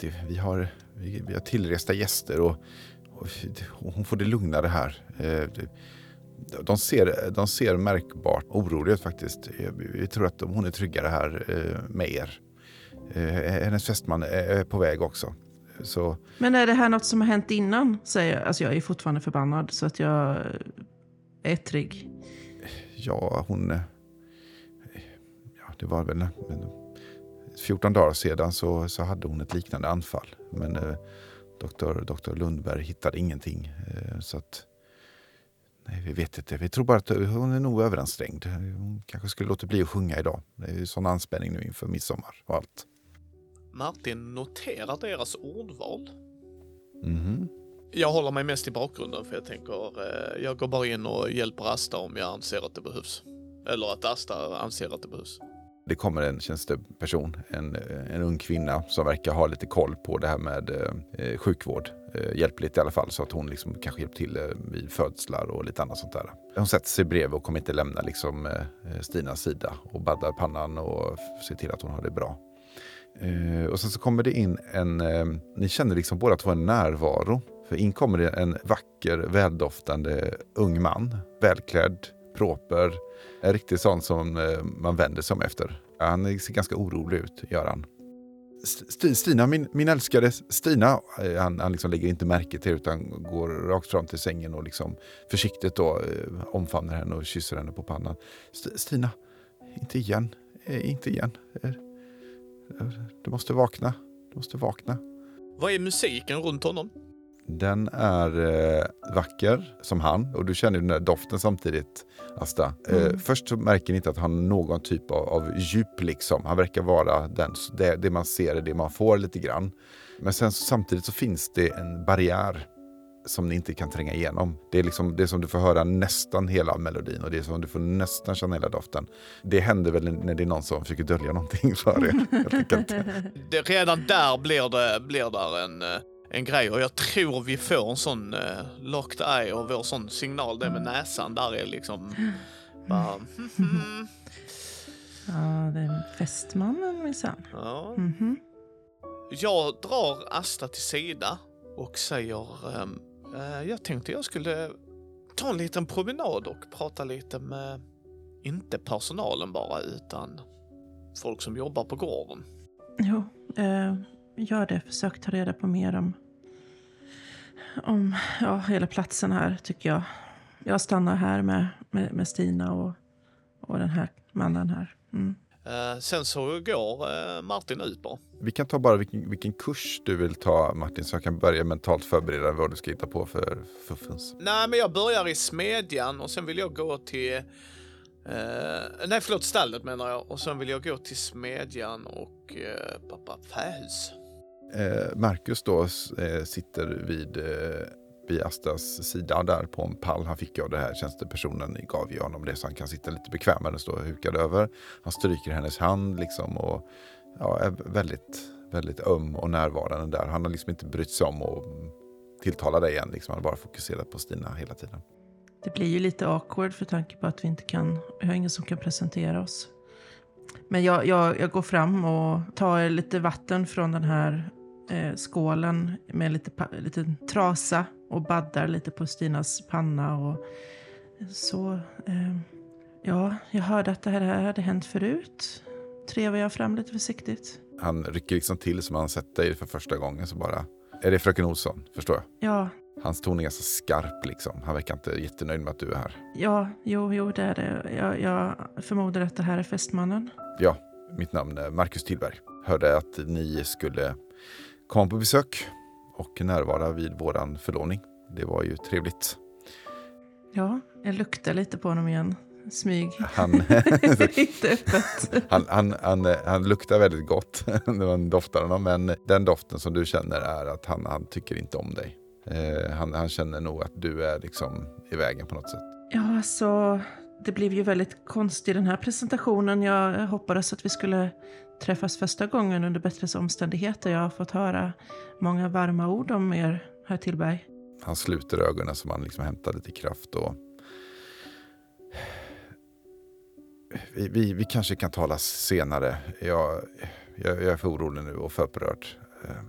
det, vi, har, vi, vi har tillresta gäster och, och, och hon får det lugnare här. Eh, de ser, de ser märkbart oroliga ut faktiskt. Vi tror att hon är tryggare här eh, med er. Eh, hennes fästman är på väg också. Så... Men är det här något som har hänt innan? Säger jag. Alltså jag är fortfarande förbannad så att jag är trygg. Ja, hon... Det var väl 14 dagar sedan så, så hade hon ett liknande anfall. Men eh, doktor, doktor Lundberg hittade ingenting. Eh, så att Nej, vi vet inte. Vi tror bara att hon är nog överansträngd. Hon kanske skulle låta bli att sjunga idag. Det är ju sån anspänning nu inför midsommar och allt. Martin noterar deras ordval. Mm. Jag håller mig mest i bakgrunden för jag tänker, eh, jag går bara in och hjälper Asta om jag anser att det behövs. Eller att Asta anser att det behövs. Det kommer en tjänsteperson, en, eh, en ung kvinna som verkar ha lite koll på det här med eh, eh sjukvård. Eh, hjälpligt i alla fall så att hon liksom kanske hjälper till eh, vid födslar och lite annat sånt där. Hon sätter sig bredvid och kommer inte lämna liksom, eh, eh Stinas sida och baddar pannan och ser till att hon har det bra. Eh, och sen så kommer det in en, eh, ni känner liksom båda två en närvaro. För in kommer det en vacker, väldoftande ung man, välklädd, proper, en riktig sån som eh, man vänder sig om efter. Han ser ganska orolig ut, gör han. Stina, min, min älskade Stina, eh, han, han liksom lägger inte märke till utan går rakt fram till sängen och liksom försiktigt då, eh, omfamnar henne och kysser henne på pannan. St Stina, inte igen, inte igen. Du måste vakna, du måste vakna. Vad är musiken runt honom? Den är eh, vacker som han och du känner den där doften samtidigt, Asta. Eh, mm. Eh, först så märker ni inte att han har någon typ av, av djup liksom. Han verkar vara den, det, det man ser är det man får lite grann. Men sen så, samtidigt så finns det en barriär som ni inte kan tränga igenom. Det är liksom det som du får höra nästan hela melodin och det är som du får nästan känna hela doften. Det händer väl när det är någon som försöker dölja någonting för er. det, redan där blir det, blir där en, eh, en grej och jag tror vi får en sån uh, locked eye och vår sån signal, det med näsan där är liksom bara, mm -hmm. Ja, det är fästmannen minsann. Ja. Mm -hmm. Jag drar Asta till sida och säger um, uh, jag tänkte jag skulle ta en liten promenad och prata lite med, inte personalen bara, utan folk som jobbar på gården. Jo, eh, gör det. Försök ta reda på mer om om ja, hela platsen här, tycker jag. Jag stannar här med, med, med Stina och, och den här mannen här. Mm. Uh, sen så går uh, Martin ut bara. Vi kan ta bara vilken, vilken, kurs du vill ta Martin, så jag kan börja mentalt förbereda vad du ska hitta på för fuffens. Nej, men jag börjar i smedjan och sen vill jag gå till... Uh, nej, förlåt, stallet menar jag. Och sen vill jag gå till smedjan och uh, pappa fähus. Eh, Marcus då eh, sitter vid, eh, vid Astas sida där på en pall. Han fick ju av det här tjänstepersonen, gav ju honom det så han kan sitta lite bekvämare och stå hukad över. Han stryker hennes hand liksom och ja, är väldigt, väldigt öm och närvarande där. Han har liksom inte brytt sig om att tilltala dig igen. Liksom. Han har bara fokuserat på Stina hela tiden. Det blir ju lite awkward för tanke på att vi inte kan, vi har ingen som kan presentera oss. Men jag, jag, jag går fram och tar lite vatten från den här eh, skålen med lite, lite trasa och baddar lite på Stinas panna. Och så, eh, ja, jag hörde att det här hade hänt förut. Trevar jag fram lite försiktigt. Han rycker liksom till som han sett dig för första gången. Så bara, är det fröken Olsson? Förstår jag? Ja. Hans ton är ganska skarp liksom. Han verkar inte jättenöjd med att du är här. Ja, jo, jo det är det. Jag, jag förmodar att det här är fästmannen. Ja, mitt namn är Marcus Tillberg. Hörde att ni skulle komma på besök och närvara vid våran förlovning. Det var ju trevligt. Ja, jag luktar lite på honom igen. Smyg. Han, han, han, han, han, luktar väldigt gott när man doftar honom. Men den doften som du känner är att han, han tycker inte om dig. Eh, han, han känner nog att du är liksom i vägen på något sätt. Ja, alltså det blev ju väldigt konstigt den här presentationen. Jag hoppades att vi skulle träffas första gången under bättre omständigheter. Jag har fått höra många varma ord om er, herr Tillberg. Han sluter ögonen som han liksom hämtar lite kraft. Och... Vi, vi, vi kanske kan tala senare. Jag, Jag, jag är för orolig nu och för upprörd. Ehm,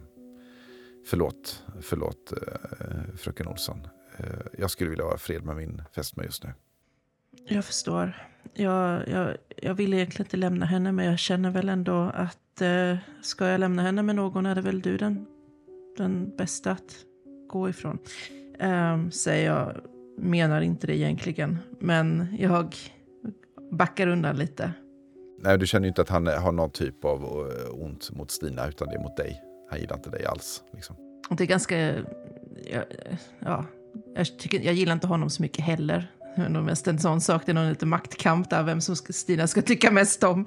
förlåt, förlåt eh, fröken Olsson. Eh, jag skulle vilja vara fred med min fästmö just nu. Jag förstår. Jag, jag, jag vill egentligen inte lämna henne, men jag känner väl ändå att eh, ska jag lämna henne med någon är det väl du den, den bästa att gå ifrån. Eh, säger jag, menar inte det egentligen, men jag backar undan lite. Nej, du känner ju inte att han har någon typ av eh, ont mot Stina, utan det är mot dig. Han gillar inte dig alls. Liksom. Det är ganska... Ja, ja, jag, tycker, jag gillar inte honom så mycket heller. Det är nog mest en sån sak. Det är någon lite maktkamp där, vem som Stina ska tycka mest om.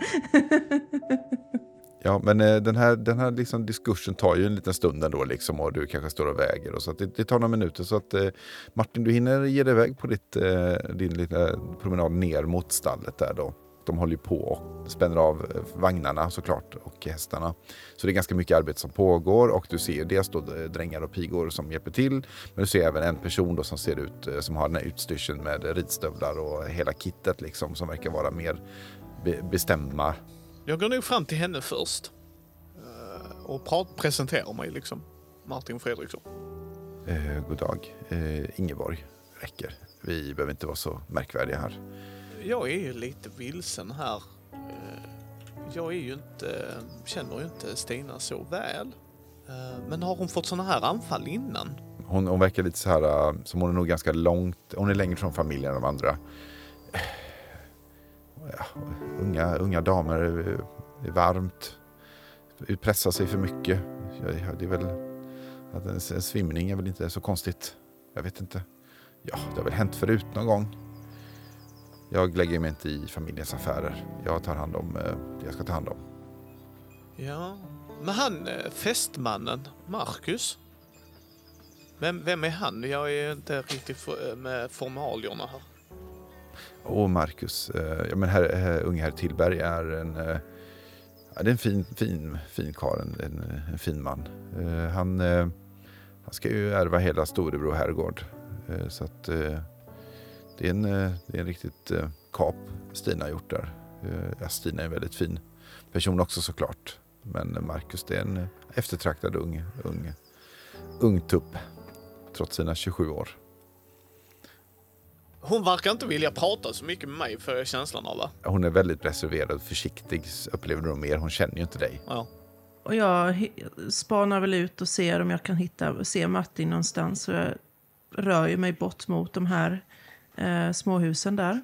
Ja, men eh, den här, den här liksom diskursen tar ju en liten stund ändå liksom, och du kanske står och väger. Och så att det, det tar några minuter. Så att eh, Martin, du hinner ge dig iväg på ditt, eh, din lilla promenad ner mot stallet där då. De håller på och spänner av eh, vagnarna såklart och hästarna. Så det är ganska mycket arbete som pågår och du ser dels då eh, drängar och pigor som hjälper till. Men du ser även en person då som ser ut eh, som har den här utstyrseln med ridstövlar och hela kittet liksom som verkar vara mer be bestämda Jag går nog fram till henne först. Och prat, presenterar mig liksom. Martin Fredriksson. Eh, god dag. Eh, Ingeborg räcker. Vi behöver inte vara så märkvärdiga här. Jag är ju lite vilsen här. Eh, jag är ju inte, känner ju inte Stina så väl. Eh, men har hon fått såna här anfall innan? Hon, hon verkar lite så här, eh, som hon är nog ganska långt, hon är längre från familjen än de andra. Ja, unga, unga damer, det är varmt, utpressar sig för mycket. Det är väl, att en, en svimning är väl inte så konstigt. Jag vet inte. Ja, det har väl hänt förut någon gång. Jag lägger mig inte i familjens affärer. Jag tar hand om eh, det jag ska ta hand om. Ja, men han eh, fästmannen, Marcus. Vem, vem är han? Jag är inte riktigt för, eh, med formalierna här. Och Marcus, eh, ja men herr, herr, unge herr Tillberg är en, ja, det är en fin, fin, fin karl, en, en, en fin man. Han, han ska ju ärva hela Storebro herrgård. Så att det är en, eh, det är en riktigt eh, kap Stina har gjort där. Eh, ja, Stina är en väldigt fin person också såklart. Men Marcus det är en eftertraktad ung, ung, ung tupp. Trots sina 27 år. Hon verkar inte vilja prata så mycket med mig, jag känslan av. Va? Hon är väldigt reserverad och försiktig upplever du mer. Hon känner ju inte dig. Ja. Och jag spanar väl ut och ser om jag kan hitta, se Martin någonstans. Så jag rör ju mig bort mot de här eh, småhusen där.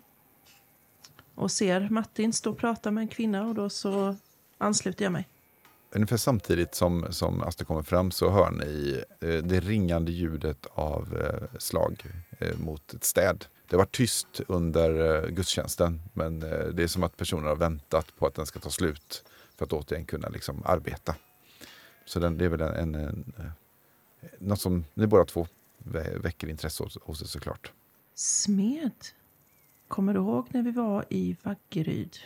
Och ser Martin stå och prata med en kvinna och då så ansluter jag mig. Ungefär samtidigt som, som Asta kommer fram så hör ni eh, det ringande ljudet av eh, slag eh, mot ett städ. Det var tyst under eh, gudstjänsten men eh, det är som att personer har väntat på att den ska ta slut för att återigen kunna liksom, arbeta. Så den, det är väl en, en, en, eh, något som ni båda två väcker intresse hos, hos er såklart. Smed. Kommer du ihåg när vi var i Vaggeryd?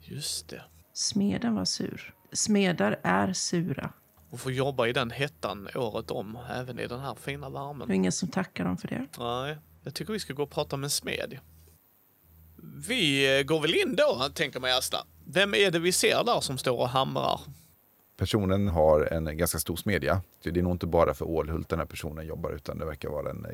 Just det. Smeden var sur. Smedar är sura. Och få jobba i den hettan året om, även i den här fina Det är värmen. ingen som tackar dem för det. Nej, jag tycker vi ska gå och prata med en smed. Vi eh, går väl in då, tänker mig Asta. Vem är det vi ser där som står och hamrar? Personen har en ganska stor smedja. Det är nog inte bara för Ålhult den här personen jobbar utan det verkar vara en,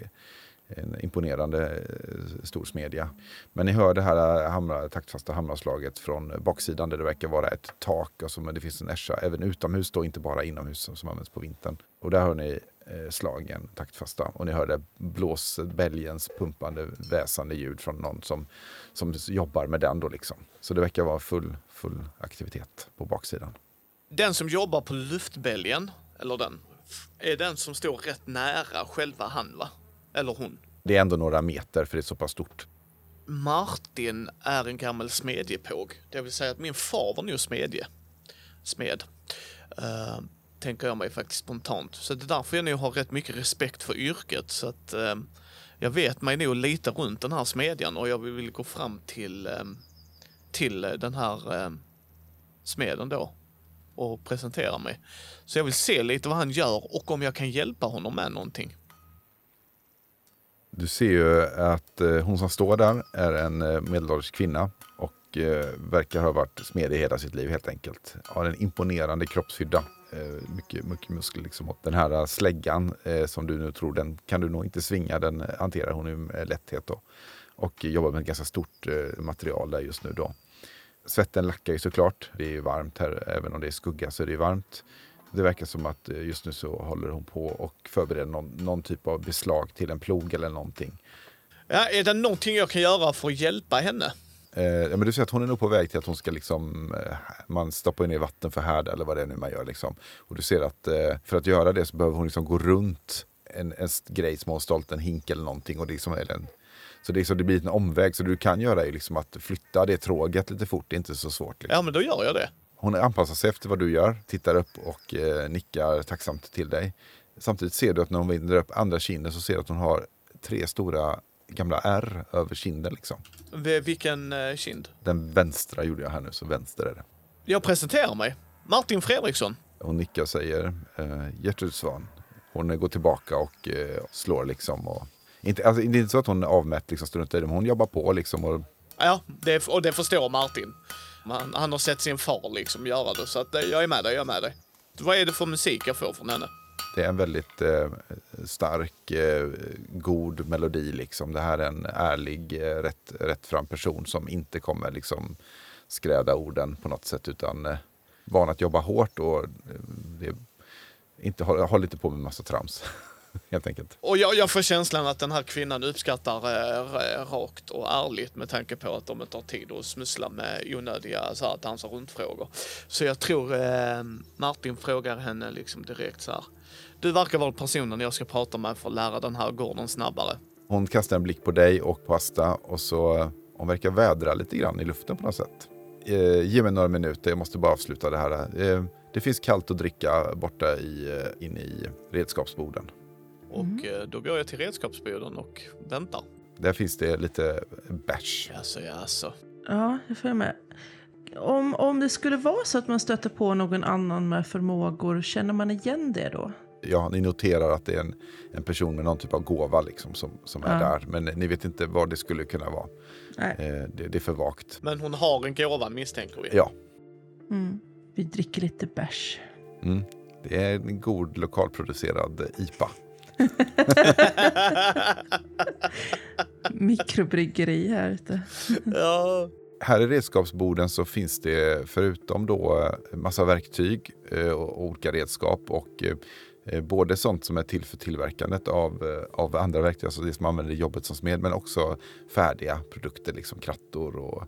en imponerande eh, stor smedja. Men ni hör det här eh, hamra, taktfasta hammarslaget från baksidan där det verkar vara ett tak. Alltså, men det finns en ässja även utomhus då, inte bara inomhus som, som används på vintern. Och där hör ni eh, slagen taktfasta och ni hör det blås, bälgens pumpande väsande ljud från någon som, som jobbar med den då liksom. Så det verkar vara full, full aktivitet på baksidan. Den som jobbar på luftbälgen, eller den, är den som står rätt nära själva han va? Eller hon. Det är ändå några meter för det är så pass stort. Martin är en gammal smedjepåg. Det vill säga att min far var nog smedje. Smed. Uh, tänker jag mig faktiskt spontant. Så det är därför jag nog har rätt mycket respekt för yrket. Så att eh, jag vet mig nog lite runt den här smedjan och jag vill gå fram till, eh, till den här smeden då och presentera mig. Så jag vill se lite vad han gör och om jag kan hjälpa honom med någonting. Du ser ju att eh, hon som står där är en eh, medelålders kvinna och eh, verkar ha varit smed i hela sitt liv helt enkelt. Har en imponerande kroppshydda. Eh, mycket, mycket muskler liksom. Den här eh, släggan eh, som du nu tror, den kan du nog inte svinga. Den hanterar hon ju med lätthet då. Och jobbar med ett ganska stort eh, material där just nu då. Svetten lackar ju såklart. Det är ju varmt här, även om det är skugga så är det ju varmt. Det verkar som att eh, just nu så håller hon på och förbereder någon, någon typ av beslag till en plog eller någonting. Ja, är det någonting jag kan göra för att hjälpa henne? Eh, ja, men du ser att hon är nog på väg till att hon ska liksom, eh, man stoppar ner vatten för härda eller vad det är nu man gör. Liksom. Och du ser att eh, för att göra det så behöver hon liksom gå runt en, en grej som har stolt en hink eller någonting. Och det, liksom, eller en, så det, är så det blir en omväg. Så du kan göra är liksom att flytta det tråget lite fort. Det är inte så svårt. Liksom. Ja, men då gör jag det. Hon anpassar sig efter vad du gör, tittar upp och eh, nickar tacksamt till dig. Samtidigt ser du att när hon vänder upp andra kinden så ser du att hon har tre stora gamla R över kinden. Liksom. Vilken eh, kind? Den vänstra gjorde jag här nu, så vänster är det. Jag presenterar mig. Martin Fredriksson. Hon nickar och säger eh, Gertrud Svan. Hon går tillbaka och eh, slår liksom. Och, inte, alltså, det är inte så att hon är avmätt, liksom, struntar i det, men hon jobbar på liksom. Och... Ja, det, och det förstår Martin. Han, han har sett sin far liksom göra det, så att, jag är med dig, jag är med dig. Vad är det för musik jag får från henne? Det är en väldigt eh, stark, eh, god melodi. Liksom. Det här är en ärlig, eh, rätt, rättfram person som inte kommer liksom, skräda orden på något sätt utan eh, van att jobba hårt och eh, inte, håller, hålla inte på med massa trams. helt enkelt. Och jag, jag får känslan att den här kvinnan uppskattar eh, rakt och ärligt med tanke på att de inte har tid att smussla med onödiga så här, dansa runt-frågor. Så jag tror eh, Martin frågar henne liksom direkt så här. Du verkar vara personen jag ska prata med för att lära den här gården snabbare. Hon kastar en blick på dig och på Asta och så hon verkar vädra lite grann i luften på något sätt. Eh, ge mig några minuter, jag måste bara avsluta det här. Eh, det finns kallt att dricka borta i, eh, inne i redskapsboden. Och mm. då går jag till redskapsboden och väntar. Där finns det lite bärs. Jaså, jaså. Ja, jag får med. Om, om det skulle vara så att man stöter på någon annan med förmågor, känner man igen det då? Ja, ni noterar att det är en, en person med någon typ av gåva liksom, som, som är ja. där. Men ni vet inte vad det skulle kunna vara. Eh, det, det, är för vagt. Men hon har en gåva misstänker vi. Ja. Mm. Vi dricker lite bärs. Mm. Det är en god lokalproducerad IPA. Mikrobryggeri här ute. ja. Här i redskapsborden så finns det förutom då massa verktyg eh, och olika redskap och eh, både sånt som är till för tillverkandet av, eh, av andra verktyg, alltså det som man använder i jobbet som smed, men också färdiga produkter, liksom krattor och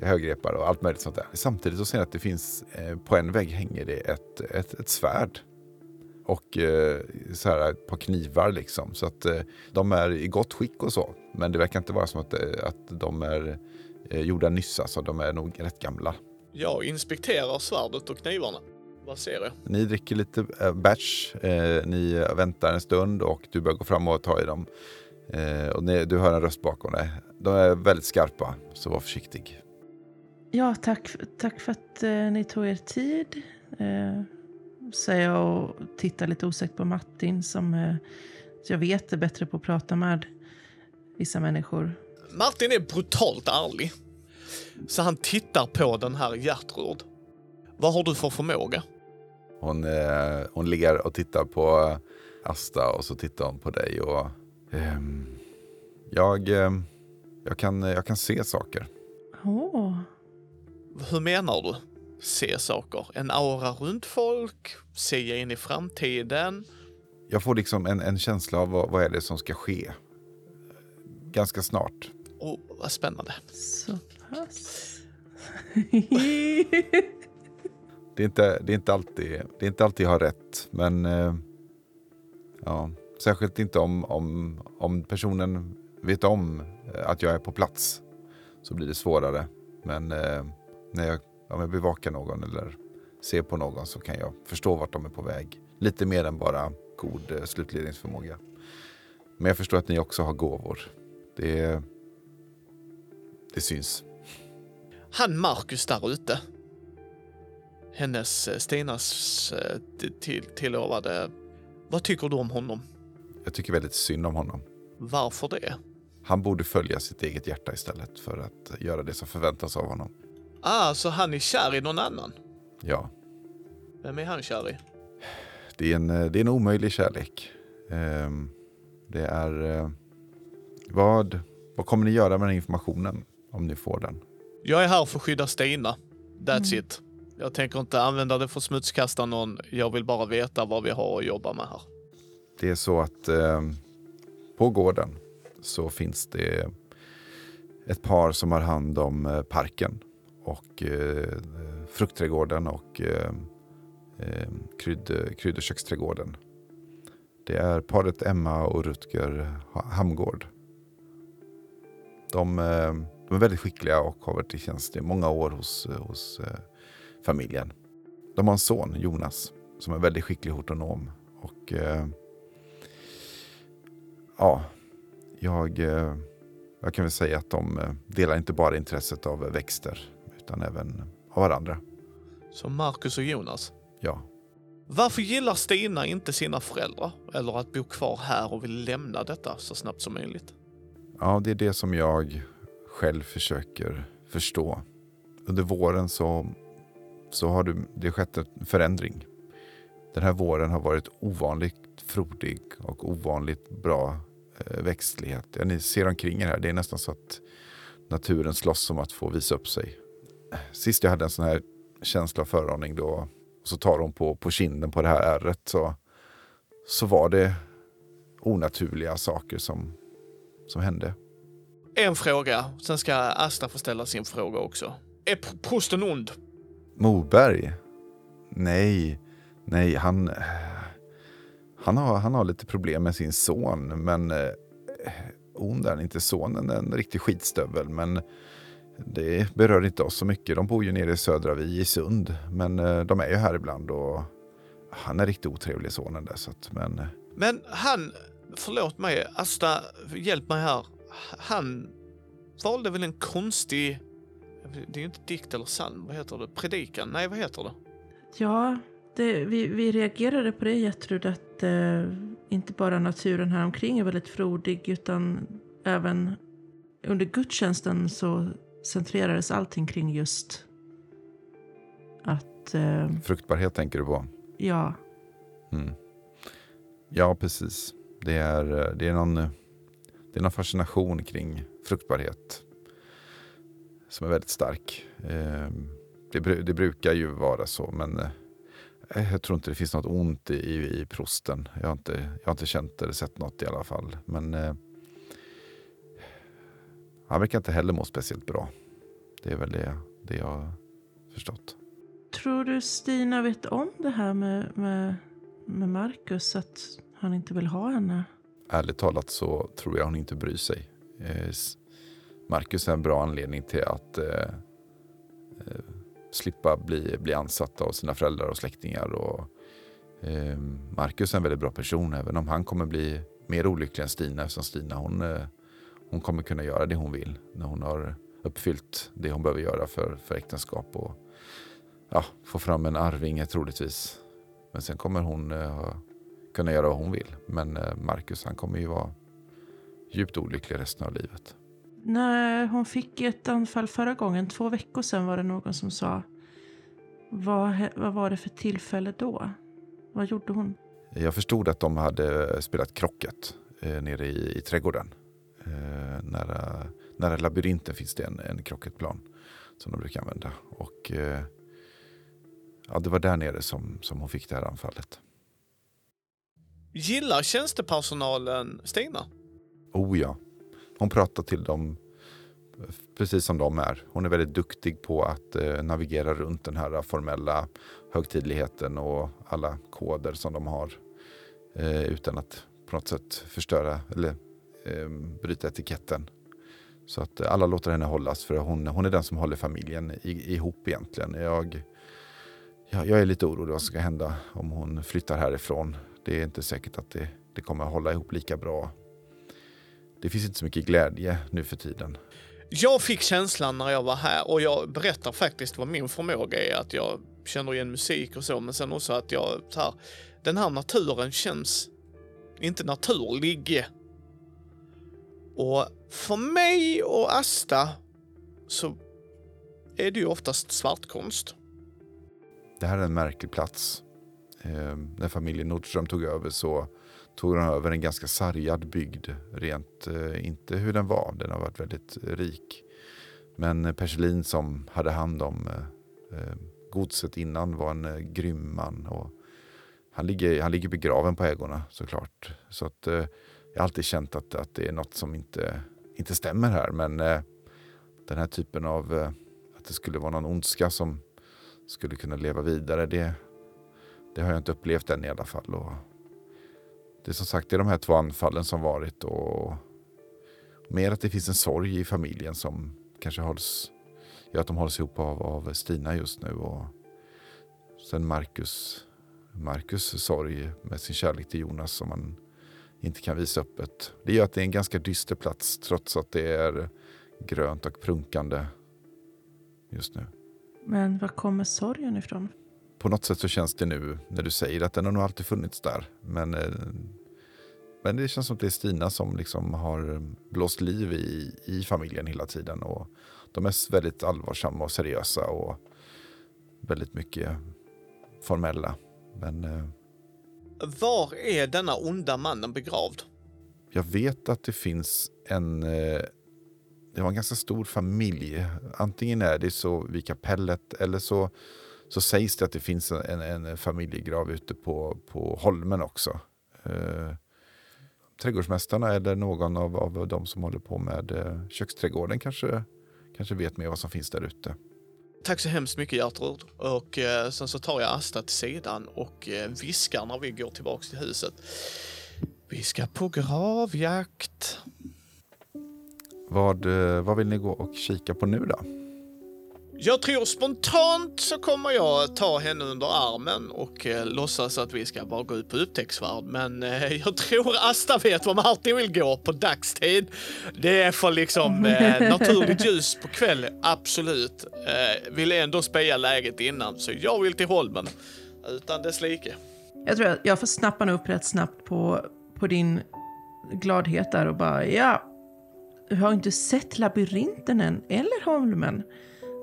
högrepar och allt möjligt sånt där. Samtidigt så ser jag att det finns, på en vägg hänger det ett, ett, ett svärd och eh, så här, ett par knivar. Liksom. Så att eh, de är i gott skick och så. Men det verkar inte vara som att, eh, att de är eh, gjorda nyss. Alltså, de är nog rätt gamla. Jag inspekterar svärdet och knivarna. Vad ser jag? Ni dricker lite batch. Ni väntar en stund och du börjar gå fram och ta i dem. Och ni, du hör en röst bakom dig. De är väldigt skarpa, så var försiktig. Ja, tack, tack för att ni tog er tid säger jag och tittar lite osäkert på Martin som eh, jag vet är bättre på att prata med vissa människor. Martin är brutalt ärlig. Så han tittar på den här Gertrud. Vad har du för förmåga? Hon, eh, hon ler och tittar på Asta och så tittar hon på dig. och eh, jag, eh, jag, kan, jag kan se saker. Oh. Hur menar du? Se saker. En aura runt folk, se in i framtiden. Jag får liksom en, en känsla av vad, vad är det som ska ske. Ganska snart. Oh, vad spännande. Så pass. det, är inte, det, är inte alltid, det är inte alltid jag har rätt, men eh, ja, särskilt inte om, om, om personen vet om att jag är på plats så blir det svårare. Men eh, när jag om jag bevakar någon eller ser på någon så kan jag förstå vart de är på väg. Lite mer än bara god eh, slutledningsförmåga. Men jag förstår att ni också har gåvor. Det, det syns. Han Marcus där ute. Hennes, eh, Stinas eh, till, tilllovade. Vad tycker du om honom? Jag tycker väldigt synd om honom. Varför det? Han borde följa sitt eget hjärta istället för att göra det som förväntas av honom. Ah, så han är kär i någon annan? Ja, Vem är han kär i? det är en, det är en omöjlig kärlek. Ehm, Det är... eh, Vad, vad kommer ni göra med den informationen om ni får den? Jag är här för att skydda Stina. That's Mm. it. Jag tänker inte använda det för att smutskasta någon. Jag vill bara veta vad vi har att jobba med här. Det är så att eh, på gården så finns det ett par som har hand om eh, parken och eh, fruktträdgården och eh, eh, krydd, krydd och köksträdgården. Det är paret Emma och Rutger Hamgård. De, eh, de är väldigt skickliga och har varit i tjänst i många år hos, hos eh, familjen. De har en son, Jonas, som är väldigt skicklig hortonom. Och eh, ja, jag, eh, jag kan väl säga att de eh, delar inte bara intresset av växter utan även av varandra. Som Marcus och Jonas. Ja, Varför gillar Stina inte sina föräldrar? Eller att bo kvar här och vill lämna detta så snabbt som möjligt? ja, det är det som jag själv försöker förstå. Under våren så, så har det, det skett en förändring. Den här våren har varit ovanligt frodig och ovanligt bra eh, växtlighet. Ja, ni ser omkring er här, det är nästan så att naturen slåss om att få visa upp sig. Sist jag hade en sån här känsla av föraning då, och så tar hon på, på kinden på det här ärret så, så var det onaturliga saker som, som hände. En fråga, sen ska Asta få ställa sin fråga också. Är pr- prosten ond? Moberg? Nej, nej, han, han, har, han har lite problem med sin son. Men eh, ond är han inte. Sonen är en riktig skitstövel. Men det berör inte oss så mycket. De bor ju nere i södra Vi i Sund. Men eh, de är ju här ibland och han är riktigt otrevlig sonen där. Så att, men eh, Men han, förlåt mig, Asta, hjälp mig här. Han valde väl en konstig, det är ju inte dikt eller psalm, vad heter det? Predikan? Nej, vad heter det? Ja, det, vi, vi reagerade på det Gertrud, att eh, inte bara naturen här omkring är väldigt frodig utan även under gudstjänsten så centrerades allting kring just att, eh, fruktbarhet tänker du på? ja, Mm. Ja, precis. Det är, eh, det, är någon, eh, det är någon fascination kring fruktbarhet som är väldigt stark. Eh, Det, det brukar ju vara så, men eh, jag tror inte det finns något ont i, i, i prosten. Jag har, inte, jag har inte känt eller sett något i alla fall. Men eh, han verkar inte heller må speciellt bra. Det är väl det, det jag har förstått. Tror du Stina vet om det här med, med, med Marcus, att han inte vill ha henne? ärligt talat så tror jag hon inte bryr sig. Eh, Marcus är en bra anledning till att eh, eh, slippa bli, bli ansatt av sina föräldrar och släktingar. Och, eh, Marcus är en väldigt bra person även om han kommer bli mer olycklig än Stina eftersom Stina hon, eh, hon kommer kunna göra det hon vill när hon har uppfyllt det hon behöver göra för, för äktenskap och ja, få fram en arvinge troligtvis. Men sen kommer hon ha kunna göra vad hon vill. Men eh, Marcus han kommer ju vara djupt olycklig resten av livet. När hon fick ett anfall förra gången, två veckor sedan var det någon som sa. Vad, vad var det för tillfälle då? Vad gjorde hon? Jag förstod att de hade spelat krocket eh, nere i, i trädgården. Eh, nära, nära labyrinten finns det en, en krocketplan som de brukar använda. Och eh, ja, det var där nere som, som hon fick det här anfallet. Gillar tjänstepersonalen Stina? Oh ja, hon pratar till dem eh, precis som de är. Hon är väldigt duktig på att eh, navigera runt den här formella högtidligheten och alla koder som de har. Eh, utan att på något sätt förstöra eller eh, bryta etiketten. Så att alla låter henne hållas för hon, hon är den som håller familjen i, ihop egentligen. Jag, jag, jag är lite orolig vad som ska hända om hon flyttar härifrån. Det är inte säkert att det, det kommer att hålla ihop lika bra det finns inte så mycket glädje nu för tiden. Jag fick känslan när jag var här och jag berättar faktiskt vad min förmåga är. Att jag känner igen musik och så, men sen också att jag så här, den här naturen känns inte naturlig. Och för mig och Asta så är det ju oftast svartkonst. Det här är en märklig plats. Eh, när familjen Nordström tog över så tog de över en ganska sargad bygd. Rent, eh, inte hur den var, den har varit väldigt rik. Men Perselin som hade hand om eh, eh godset innan var en eh, grym man. Och han, ligger, han ligger begraven på ägorna såklart. Så att, eh, jag har alltid känt att, att det är något som inte, inte stämmer här. Men eh, den här typen av eh, att det skulle vara någon ondska som skulle kunna leva vidare. Det, det har jag inte upplevt än i alla fall. Och det är som sagt det är de här två anfallen som varit och mer att det finns en sorg i familjen som kanske hålls, gör att de hålls ihop av, av Stina just nu. Och sen Marcus, Marcus sorg med sin kärlek till Jonas som man inte kan visa öppet. Det gör att det är en ganska dyster plats trots att det är grönt och prunkande just nu. Men var kommer sorgen ifrån? På något sätt så känns det nu när du säger att den har nog alltid funnits där. Men, eh, men det känns som att det är Stina som liksom har blåst liv i, i familjen hela tiden. Och de är väldigt allvarsamma och seriösa och väldigt mycket formella. Men, eh, var är denna onda mannen begravd? Jag vet att det finns en eh, det var en ganska stor familj. Antingen är det så vid kapellet eller så, så sägs det att det finns en, en familjegrav ute på, på Holmen också. Eh, trädgårdsmästarna eller någon av, av de som håller på med eh, köksträdgården kanske, kanske vet mer vad som finns där ute. Tack så hemskt mycket Gertrud. Och eh, sen så tar jag Asta till sidan och eh, viskar när vi går tillbaks till huset. Vi ska på gravjakt. Vad, eh, vad vill ni gå och kika på nu då? Jag tror spontant så kommer jag ta henne under armen och eh, låtsas att vi ska bara gå ut på upptäcktsfärd. Men eh, jag tror Asta vet var Martin vill gå på dagstid. Det är för liksom eh, naturligt ljus på kvällen, absolut. Eh, vill ändå speja läget innan, så jag vill till Holmen. Utan dess like. Jag tror att jag får snappa upp rätt snabbt på, på din gladhet där och bara ja, du har inte sett labyrinten än, eller Holmen,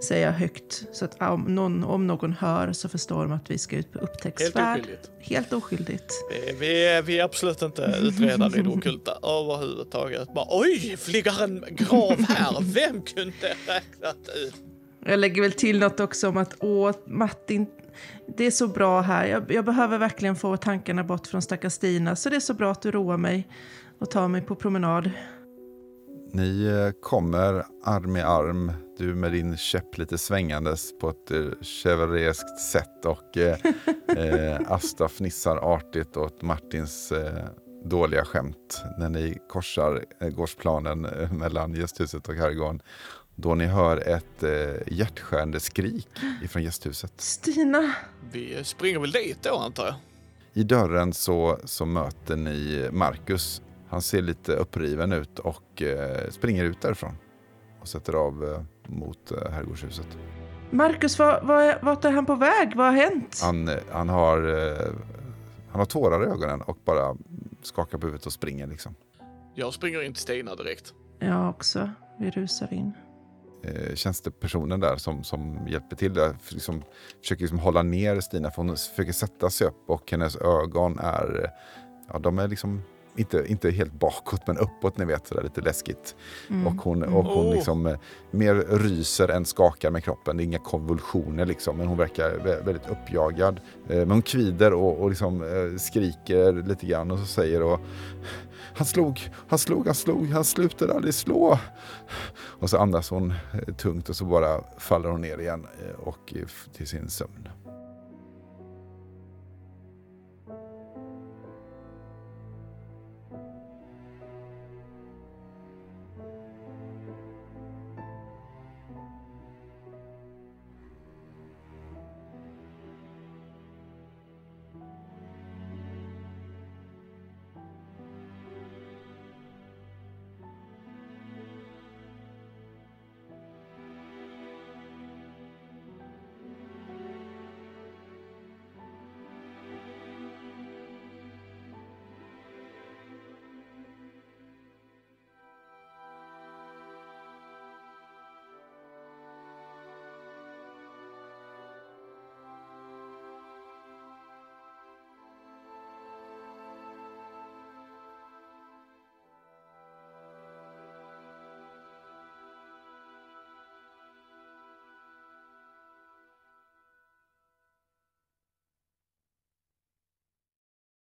säger jag högt. Så att om någon, om någon hör så förstår de att vi ska ut på upptäcktsfärd. Helt oskyldigt. Helt oskyldigt. Vi, vi, är, vi är absolut inte utredare i det ockulta överhuvudtaget. Bara, Oj, ligger en grav här? Vem kunde räknat ut? Jag lägger väl till något också om att åh, Martin, det är så bra här. Jag, jag behöver verkligen få tankarna bort från stackars Stina. Så det är så bra att du roar mig och tar mig på promenad. Ni eh, kommer arm i arm, du med din käpp lite svängandes på ett eh, chevalereskt sätt och eh, eh, Asta fnissar artigt åt Martins eh, dåliga skämt när ni korsar eh, gårdsplanen eh, mellan gästhuset och herrgården. Då ni hör ett eh, hjärtskärande skrik ifrån gästhuset. Stina! Vi springer väl dit då antar jag. I dörren så, så möter ni Marcus han ser lite uppriven ut och eh, springer ut därifrån och sätter av eh, mot eh, herrgårdshuset. Marcus, var, var, vart är han på väg? Vad har hänt? Han, han, har, eh, han har tårar i ögonen och bara skakar på huvudet och springer liksom. Jag springer in till Stina direkt. Jag också. Vi rusar in. Eh, tjänstepersonen där som, som hjälper till där liksom, försöker liksom hålla ner Stina för hon försöker sätta sig upp och hennes ögon är, ja de är liksom inte, inte helt bakåt men uppåt, ni vet, sådär lite läskigt. Mm. Och hon, och hon Oh. liksom eh, mer ryser än skakar med kroppen. Det är inga konvulsioner liksom, men hon verkar vä- väldigt uppjagad. Eh, Men hon kvider och, och liksom, eh, skriker lite grann och så säger och han slog, han slog, han slog, han slutade aldrig slå. Och så andas hon tungt och så bara faller hon ner igen och till sin sömn.